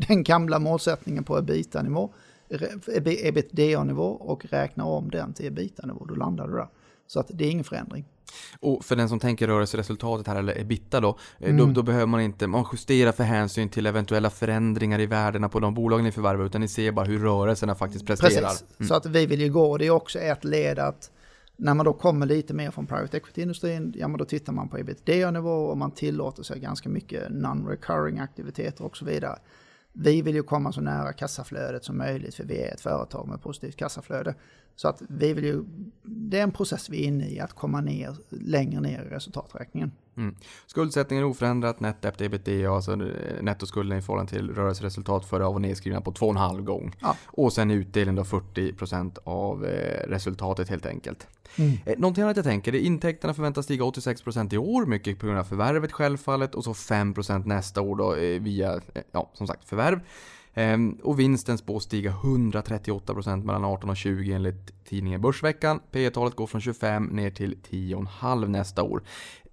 Speaker 2: den gamla målsättningen på ebita-nivå ebitda-nivå och räknar om den till ebita-nivå, då landar du där. Så att det är ingen förändring.
Speaker 1: Och för den som tänker rörelseresultatet här, eller ebitda då, eh, då, då behöver man inte, man justerar för hänsyn till eventuella förändringar i värdena på de bolagen ni förvärvar, utan ni ser bara hur rörelserna faktiskt presterar.
Speaker 2: Precis, så att vi vill ju gå, det är också ett led att när man då kommer lite mer från private equity-industrin, ja men då tittar man på ebitda-nivå och man tillåter sig ganska mycket non-recurring aktiviteter och så vidare. Vi vill ju komma så nära kassaflödet som möjligt för vi är ett företag med positivt kassaflöde. Så att vi vill ju, det är en process vi är inne i, att komma ner längre ner i resultaträkningen.
Speaker 1: Mm. Skuldsättningen är oförändrat, net debt ebitda, alltså eh, nettoskulden i förhållande till rörelseresultat före av och nedskrivna på 2,5 gång.
Speaker 2: Ja.
Speaker 1: Och sen utdelning då 40% av eh, resultatet helt enkelt.
Speaker 2: Mm.
Speaker 1: Eh, någonting annat jag tänker, är intäkterna förväntas stiga 86% i år, mycket på grund av förvärvet självfallet, och så 5% nästa år då eh, via, ja som sagt, förvärv. Ehm, och vinsten spås stiga 138% mellan 18 och 20 enligt tidningen Börsveckan. P talet går från 25 ner till 10,5 nästa år.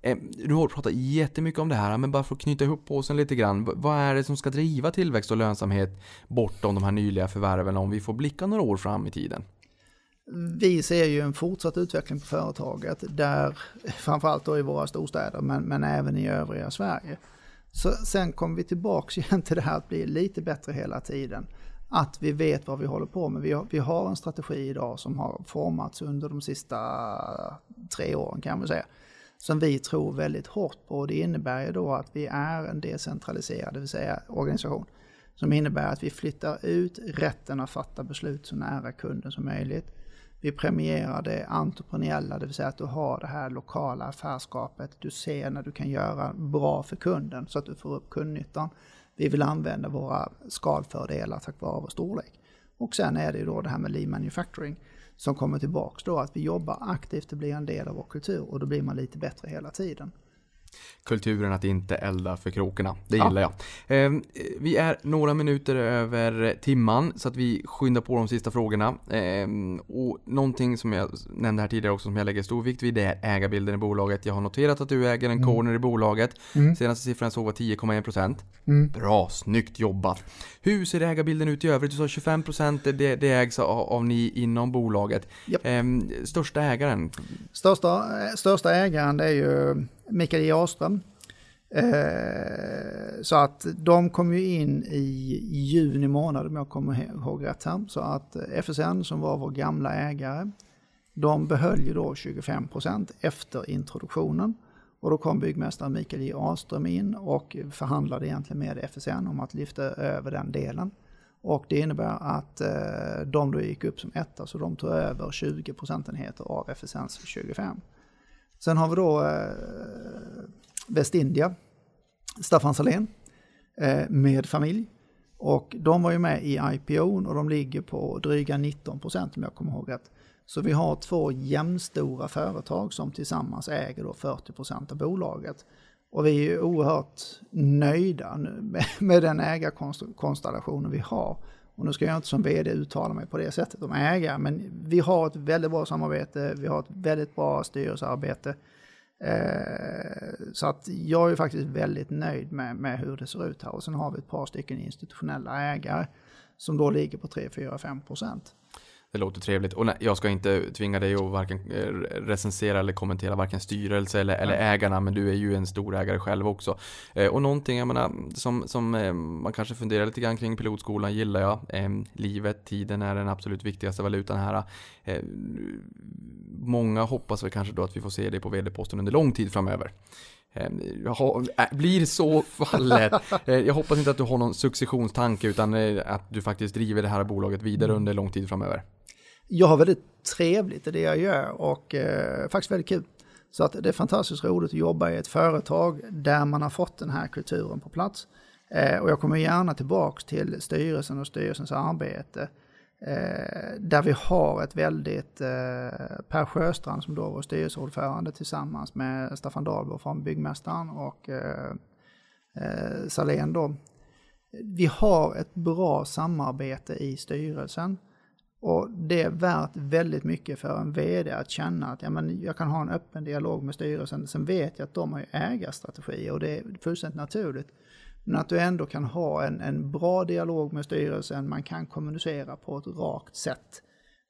Speaker 1: Eh, du har pratat jättemycket om det här, men bara för att knyta ihop påsen lite grann. Vad är det som ska driva tillväxt och lönsamhet bortom de här nyliga förvärven om vi får blicka några år fram i tiden?
Speaker 2: Vi ser ju en fortsatt utveckling på företaget där, framförallt då i våra storstäder, men, men även i övriga Sverige. Så sen kommer vi tillbaks igen till det här att bli lite bättre hela tiden. Att vi vet vad vi håller på med. Vi har, vi har en strategi idag som har formats under de sista tre åren kan man säga. Som vi tror väldigt hårt på. Det innebär ju då att vi är en decentraliserad, det vill säga organisation. Som innebär att vi flyttar ut rätten att fatta beslut så nära kunden som möjligt. Vi premierar det entreprenöriella, det vill säga att du har det här lokala affärskapet. Du ser när du kan göra bra för kunden så att du får upp kundnyttan. Vi vill använda våra skalfördelar tack vare vår storlek. Och sen är det ju då det här med lean manufacturing som kommer tillbaks då att vi jobbar aktivt, det blir en del av vår kultur och då blir man lite bättre hela tiden.
Speaker 1: Kulturen att inte elda för krokarna. Det
Speaker 2: Ja.
Speaker 1: gillar jag. Eh, vi är några minuter över timman så att vi skyndar på de sista frågorna. Eh, och någonting som jag nämnde här tidigare också som jag lägger stor vikt vid det är ägarbilden i bolaget. Jag har noterat att du äger en corner i bolaget. Senaste siffran såg var 10,1%. Bra, snyggt jobbat. Hur ser ägarbilden ut i övrigt? Du sa 25% det, det ägs av, av ni inom bolaget.
Speaker 2: Japp.
Speaker 1: Eh, största ägaren?
Speaker 2: Största, största ägaren det är ju Mikael J. Ahlström. Eh, så att de kom ju in i juni månad om jag kommer ihåg rätt här. Så att eh, FSN som var vår gamla ägare, de behöll ju då 25% efter introduktionen. Och då kom byggmästaren Mikael J. Ahlström in och förhandlade egentligen med FSN om att lyfta över den delen. Och det innebär att eh, de då gick upp som etta, så de tog över 20 procentenheter av FSNs 25. Sen har vi då eh, Västindia, Staffan Salén eh, med familj. Och de var ju med i IPO och de ligger på dryga 19 procent om jag kommer ihåg rätt. Så vi har två jämnstora företag som tillsammans äger då 40 procent av bolaget. Och vi är ju oerhört nöjda nu med, med den ägarkonstellationen vi har. Och nu ska jag inte som vd uttala mig på det sättet om ägare, men vi har ett väldigt bra samarbete, vi har ett väldigt bra styrelsearbete. Eh, så att jag är faktiskt väldigt nöjd med, med hur det ser ut här. Och sen har vi ett par stycken institutionella ägare som då ligger på 3, 4, 5 procent.
Speaker 1: Det låter trevligt. Och nej, jag ska inte tvinga dig att varken eh, recensera eller kommentera varken styrelse eller, eller ägarna, men du är ju en stor ägare själv också. Eh, och någonting, jag menar, som, som eh, man kanske funderar lite grann kring pilotskolan gillar jag. Eh, livet, tiden är den absolut viktigaste valutan här. Eh, många hoppas väl kanske då att vi får se dig på vd-posten under lång tid framöver. Eh, jaha, äh, blir så fallet. Eh, Jag hoppas inte att du har någon successionstanke utan eh, att du faktiskt driver det här bolaget vidare under lång tid framöver.
Speaker 2: Jag har väldigt trevligt i det jag gör och eh, faktiskt väldigt kul. Så att det är fantastiskt roligt att jobba i ett företag där man har fått den här kulturen på plats. Eh, och jag kommer gärna tillbaks till styrelsen och styrelsens arbete. Eh, där vi har ett väldigt, eh, Per Sjöstrand som då var styrelseordförande tillsammans med Staffan Dahlbo från Byggmästaren och eh, eh, Salén då. Vi har ett bra samarbete i styrelsen. Och det är värt väldigt mycket för en vd att känna att ja, men jag kan ha en öppen dialog med styrelsen. Sen vet jag att de har ju ägarstrategier och det är fullständigt naturligt. Men att du ändå kan ha en, en bra dialog med styrelsen, man kan kommunicera på ett rakt sätt.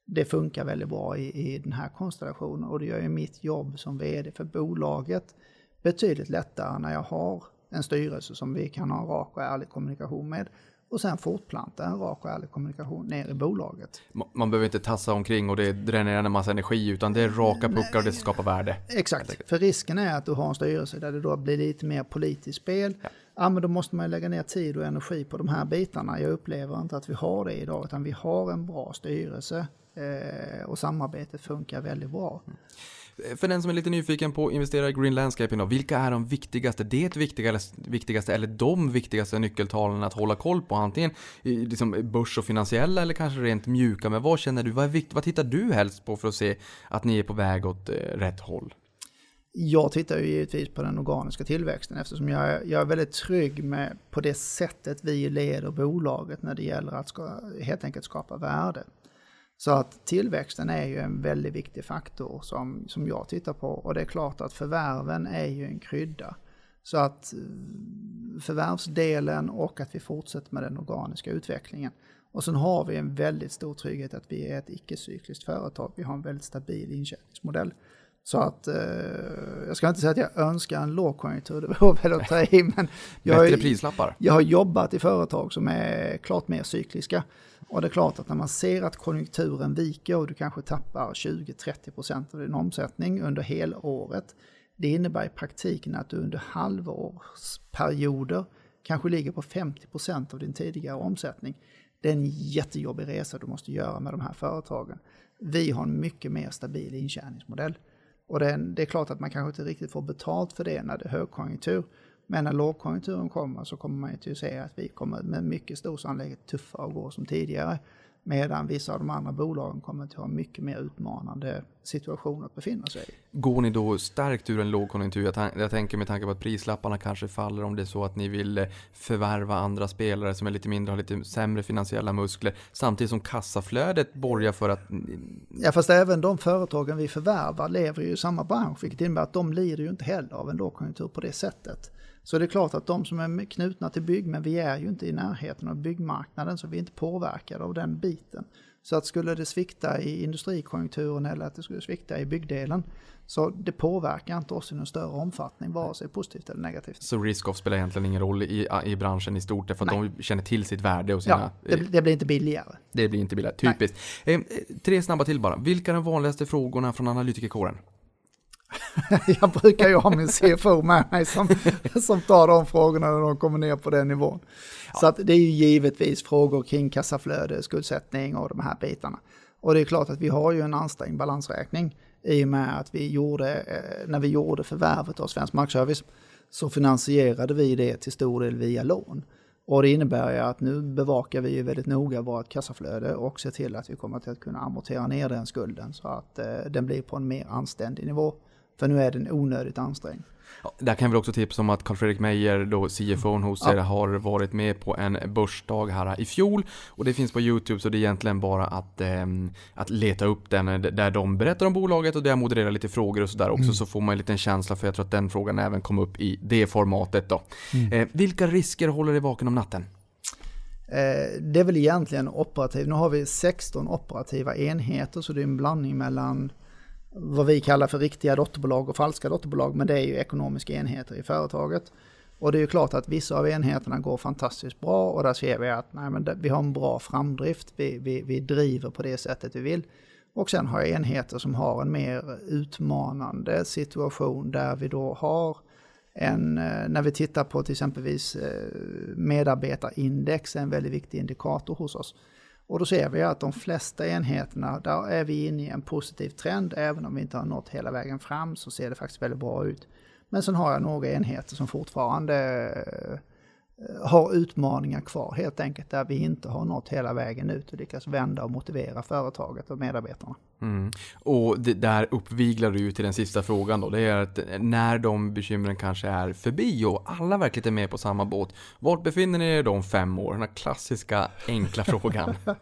Speaker 2: Det funkar väldigt bra i, i den här konstellationen och det gör ju mitt jobb som vd för bolaget betydligt lättare när jag har en styrelse som vi kan ha rak och ärlig kommunikation med och sen fortplanta en rak och ärlig kommunikation ner i bolaget.
Speaker 1: Ma- Man behöver inte tassa omkring och det dränerar en massa energi utan det är raka puckar och det skapar värde.
Speaker 2: Exakt, för risken är att du har en styrelse där det då blir lite mer politiskt spel. Ja. men då måste man lägga ner tid och energi på de här bitarna. Jag upplever inte att vi har det idag, utan vi har en bra styrelse eh, och samarbetet funkar väldigt bra.
Speaker 1: För den som är lite nyfiken på att investera i Green Landscaping då, vilka är de viktigaste, det viktigaste, viktigaste eller de viktigaste nyckeltalen att hålla koll på? Antingen i liksom börs och finansiella eller kanske rent mjuka. Men vad känner du, vad, är vikt, vad tittar du helst på för att se att ni är på väg åt eh, rätt håll?
Speaker 2: Jag tittar ju givetvis på den organiska tillväxten eftersom jag, är- jag är väldigt trygg med på det sättet vi leder bolaget när det gäller att ska, helt enkelt skapa värde. Så att tillväxten är ju en väldigt viktig faktor som, som jag tittar på och det är klart att förvärven är ju en krydda. Så att eh, förvärvsdelen och att vi fortsätter med den organiska utvecklingen. Och sen har vi en väldigt stor trygghet att vi är ett icke-cykliskt företag. Vi har en väldigt stabil intjäningsmodell. Så att eh, jag ska inte säga att jag önskar en lågkonjunktur, det vore väl att ta i, men jag, har
Speaker 1: prislappar?
Speaker 2: jag har jobbat i företag som är klart mer cykliska. Och det är klart att när man ser att konjunkturen viker och du kanske tappar 20-30% av din omsättning under helåret. Det innebär i praktiken att du under halvårsperioder kanske ligger på 50% av din tidigare omsättning. Det är en jättejobbig resa du måste göra med de här företagen. Vi har en mycket mer stabil intjäningsmodell. Och det är, det är klart att man kanske inte riktigt får betalt för det när det är högkonjunktur. Men när lågkonjunkturen kommer så kommer man ju att se att vi kommer med mycket stor sannolikhet tuffare att gå som tidigare. Medan vissa av de andra bolagen kommer att ha mycket mer utmanande situationer att befinna sig i.
Speaker 1: Går ni då starkt ur en lågkonjunktur? Jag, jag tänker med tanke på att prislapparna kanske faller om det är så att ni vill eh, förvärva andra spelare som är lite mindre, har lite sämre finansiella muskler. Samtidigt som kassaflödet borgar för att...
Speaker 2: Ja, fast även de företagen vi förvärvar lever ju i samma bransch, vilket innebär att de lider ju inte heller av en lågkonjunktur på det sättet. Så det är klart att de som är knutna till bygg, men vi är ju inte i närheten av byggmarknaden, så vi är inte påverkade av den biten. Så att skulle det svikta i industrikonjunkturen eller att det skulle svikta i byggdelen, så det påverkar inte oss i någon större omfattning, vare sig positivt eller negativt.
Speaker 1: Så risk-off spelar egentligen ingen roll i, i branschen i stort, därför att
Speaker 2: Nej.
Speaker 1: de känner till sitt värde och sina...
Speaker 2: Ja, det, det blir inte billigare.
Speaker 1: Det blir inte billigare, typiskt. Eh, eh, tre snabba till bara. Vilka är de vanligaste frågorna från analytikerkåren?
Speaker 2: Jag brukar ju ha min CFO med mig som, som tar de frågorna när de kommer ner på den nivån. Så att det är ju givetvis frågor kring kassaflöde, skuldsättning och de här bitarna. Och det är klart att vi har ju en ansträngd balansräkning i och med att vi gjorde, eh, när vi gjorde förvärvet av Svensk Markservice så finansierade vi det till stor del via lån. Och det innebär ju att nu bevakar vi ju väldigt noga vårt kassaflöde och ser till att vi kommer till att kunna amortera ner den skulden så att eh, den blir på en mer anständig nivå. För nu är den onödigt ansträngd.
Speaker 1: Ja, där kan vi också tipsa om att Carl Fredrik Meijer, då CFO hos er, har varit med på en börsdag här i fjol. Och det finns på YouTube så det är egentligen bara att, ehm, att leta upp den eh, där de berättar om bolaget och där jag modererar lite frågor och sådär också så får man en liten känsla för jag tror att den frågan även kom upp i det formatet då. Eh, vilka risker håller dig vaken om natten?
Speaker 2: Eh, det är väl egentligen operativ. Nu har vi 16 operativa enheter så det är en blandning mellan vad vi kallar för riktiga dotterbolag och falska dotterbolag. Men det är ju ekonomiska enheter i företaget. Och det är ju klart att vissa av enheterna går fantastiskt bra och där ser vi att nej, men vi har en bra framdrift. Vi, vi, vi driver på det sättet vi vill. Och sen har jag enheter som har en mer utmanande situation där vi då har en, eh, när vi tittar på till exempelvis eh, medarbetarindex, en väldigt viktig indikator hos oss. Och då ser vi att de flesta enheterna, där är vi inne i en positiv trend, även om vi inte har nått hela vägen fram så ser det faktiskt väldigt bra ut. Men sen har jag några enheter som fortfarande eh, har utmaningar kvar helt enkelt, där vi inte har nått hela vägen ut och lyckas vända och motivera företaget och medarbetarna.
Speaker 1: Mm. Och det där uppviglar du ju till den sista frågan då. Det är att när de bekymren kanske är förbi och alla verkligen är med på samma båt. Vart befinner ni er då om fem år? Den här klassiska enkla frågan.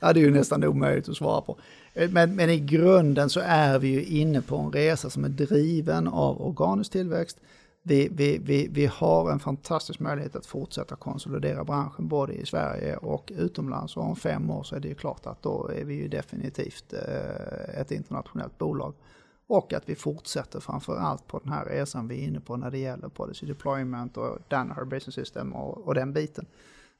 Speaker 2: Ja, det är ju nästan omöjligt att svara på. Eh, Men, men i grunden så är vi ju inne på en resa som är driven av organisk tillväxt vi, vi, vi, vi har en fantastisk möjlighet att fortsätta konsolidera branschen både i Sverige och utomlands. Och om fem år så är det ju klart att då är vi ju definitivt eh, ett internationellt bolag. Och att vi fortsätter framför allt på den här resan vi är inne på när det gäller policy deployment och Danaher Business System och, och den biten.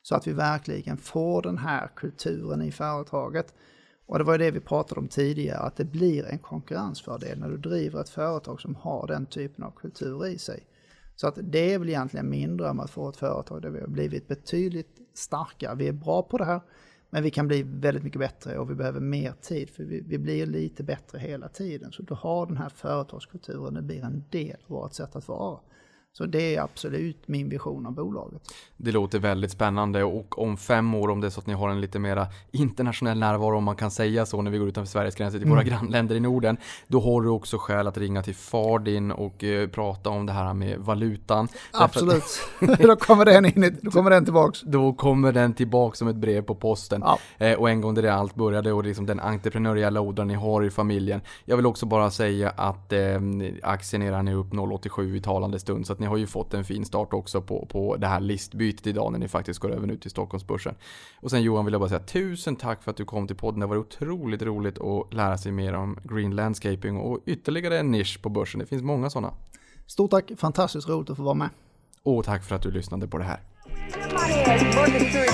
Speaker 2: Så att vi verkligen får den här kulturen i företaget. Och det var ju det vi pratade om tidigare, att det blir en konkurrensfördel när du driver ett företag som har den typen av kultur i sig. Så att det är väl egentligen min dröm att få ett företag där vi har blivit betydligt starkare. Vi är bra på det här, men vi kan bli väldigt mycket bättre och vi behöver mer tid för vi, vi blir lite bättre hela tiden. Så du har den här företagskulturen, det blir en del av vårt sätt att vara. Så det är absolut min vision av bolaget.
Speaker 1: Det låter väldigt spännande och om fem år, om det är så att ni har en lite mera internationell närvaro, om man kan säga så, när vi går utanför Sveriges gränser till våra mm. grannländer i Norden, då har du också skäl att ringa till far din och uh, prata om det här med valutan.
Speaker 2: Absolut, då kommer den in, då kommer den tillbaks.
Speaker 1: Då kommer den tillbaks som ett brev på posten. Ja. Eh, och en gång där det allt började och liksom den entreprenöriella odran ni har i familjen. Jag vill också bara säga att eh, aktien är upp 0,87 i talande stund, så ni har ju fått en fin start också på, på det här listbytet idag när ni faktiskt går över nu till Stockholmsbörsen. Och sen Johan vill jag bara säga tusen tack för att du kom till podden. Det var otroligt roligt att lära sig mer om green landscaping och ytterligare en nisch på börsen. Det finns många sådana.
Speaker 2: Stort tack, fantastiskt roligt att få vara med.
Speaker 1: Och tack för att du lyssnade på det här.
Speaker 3: Money,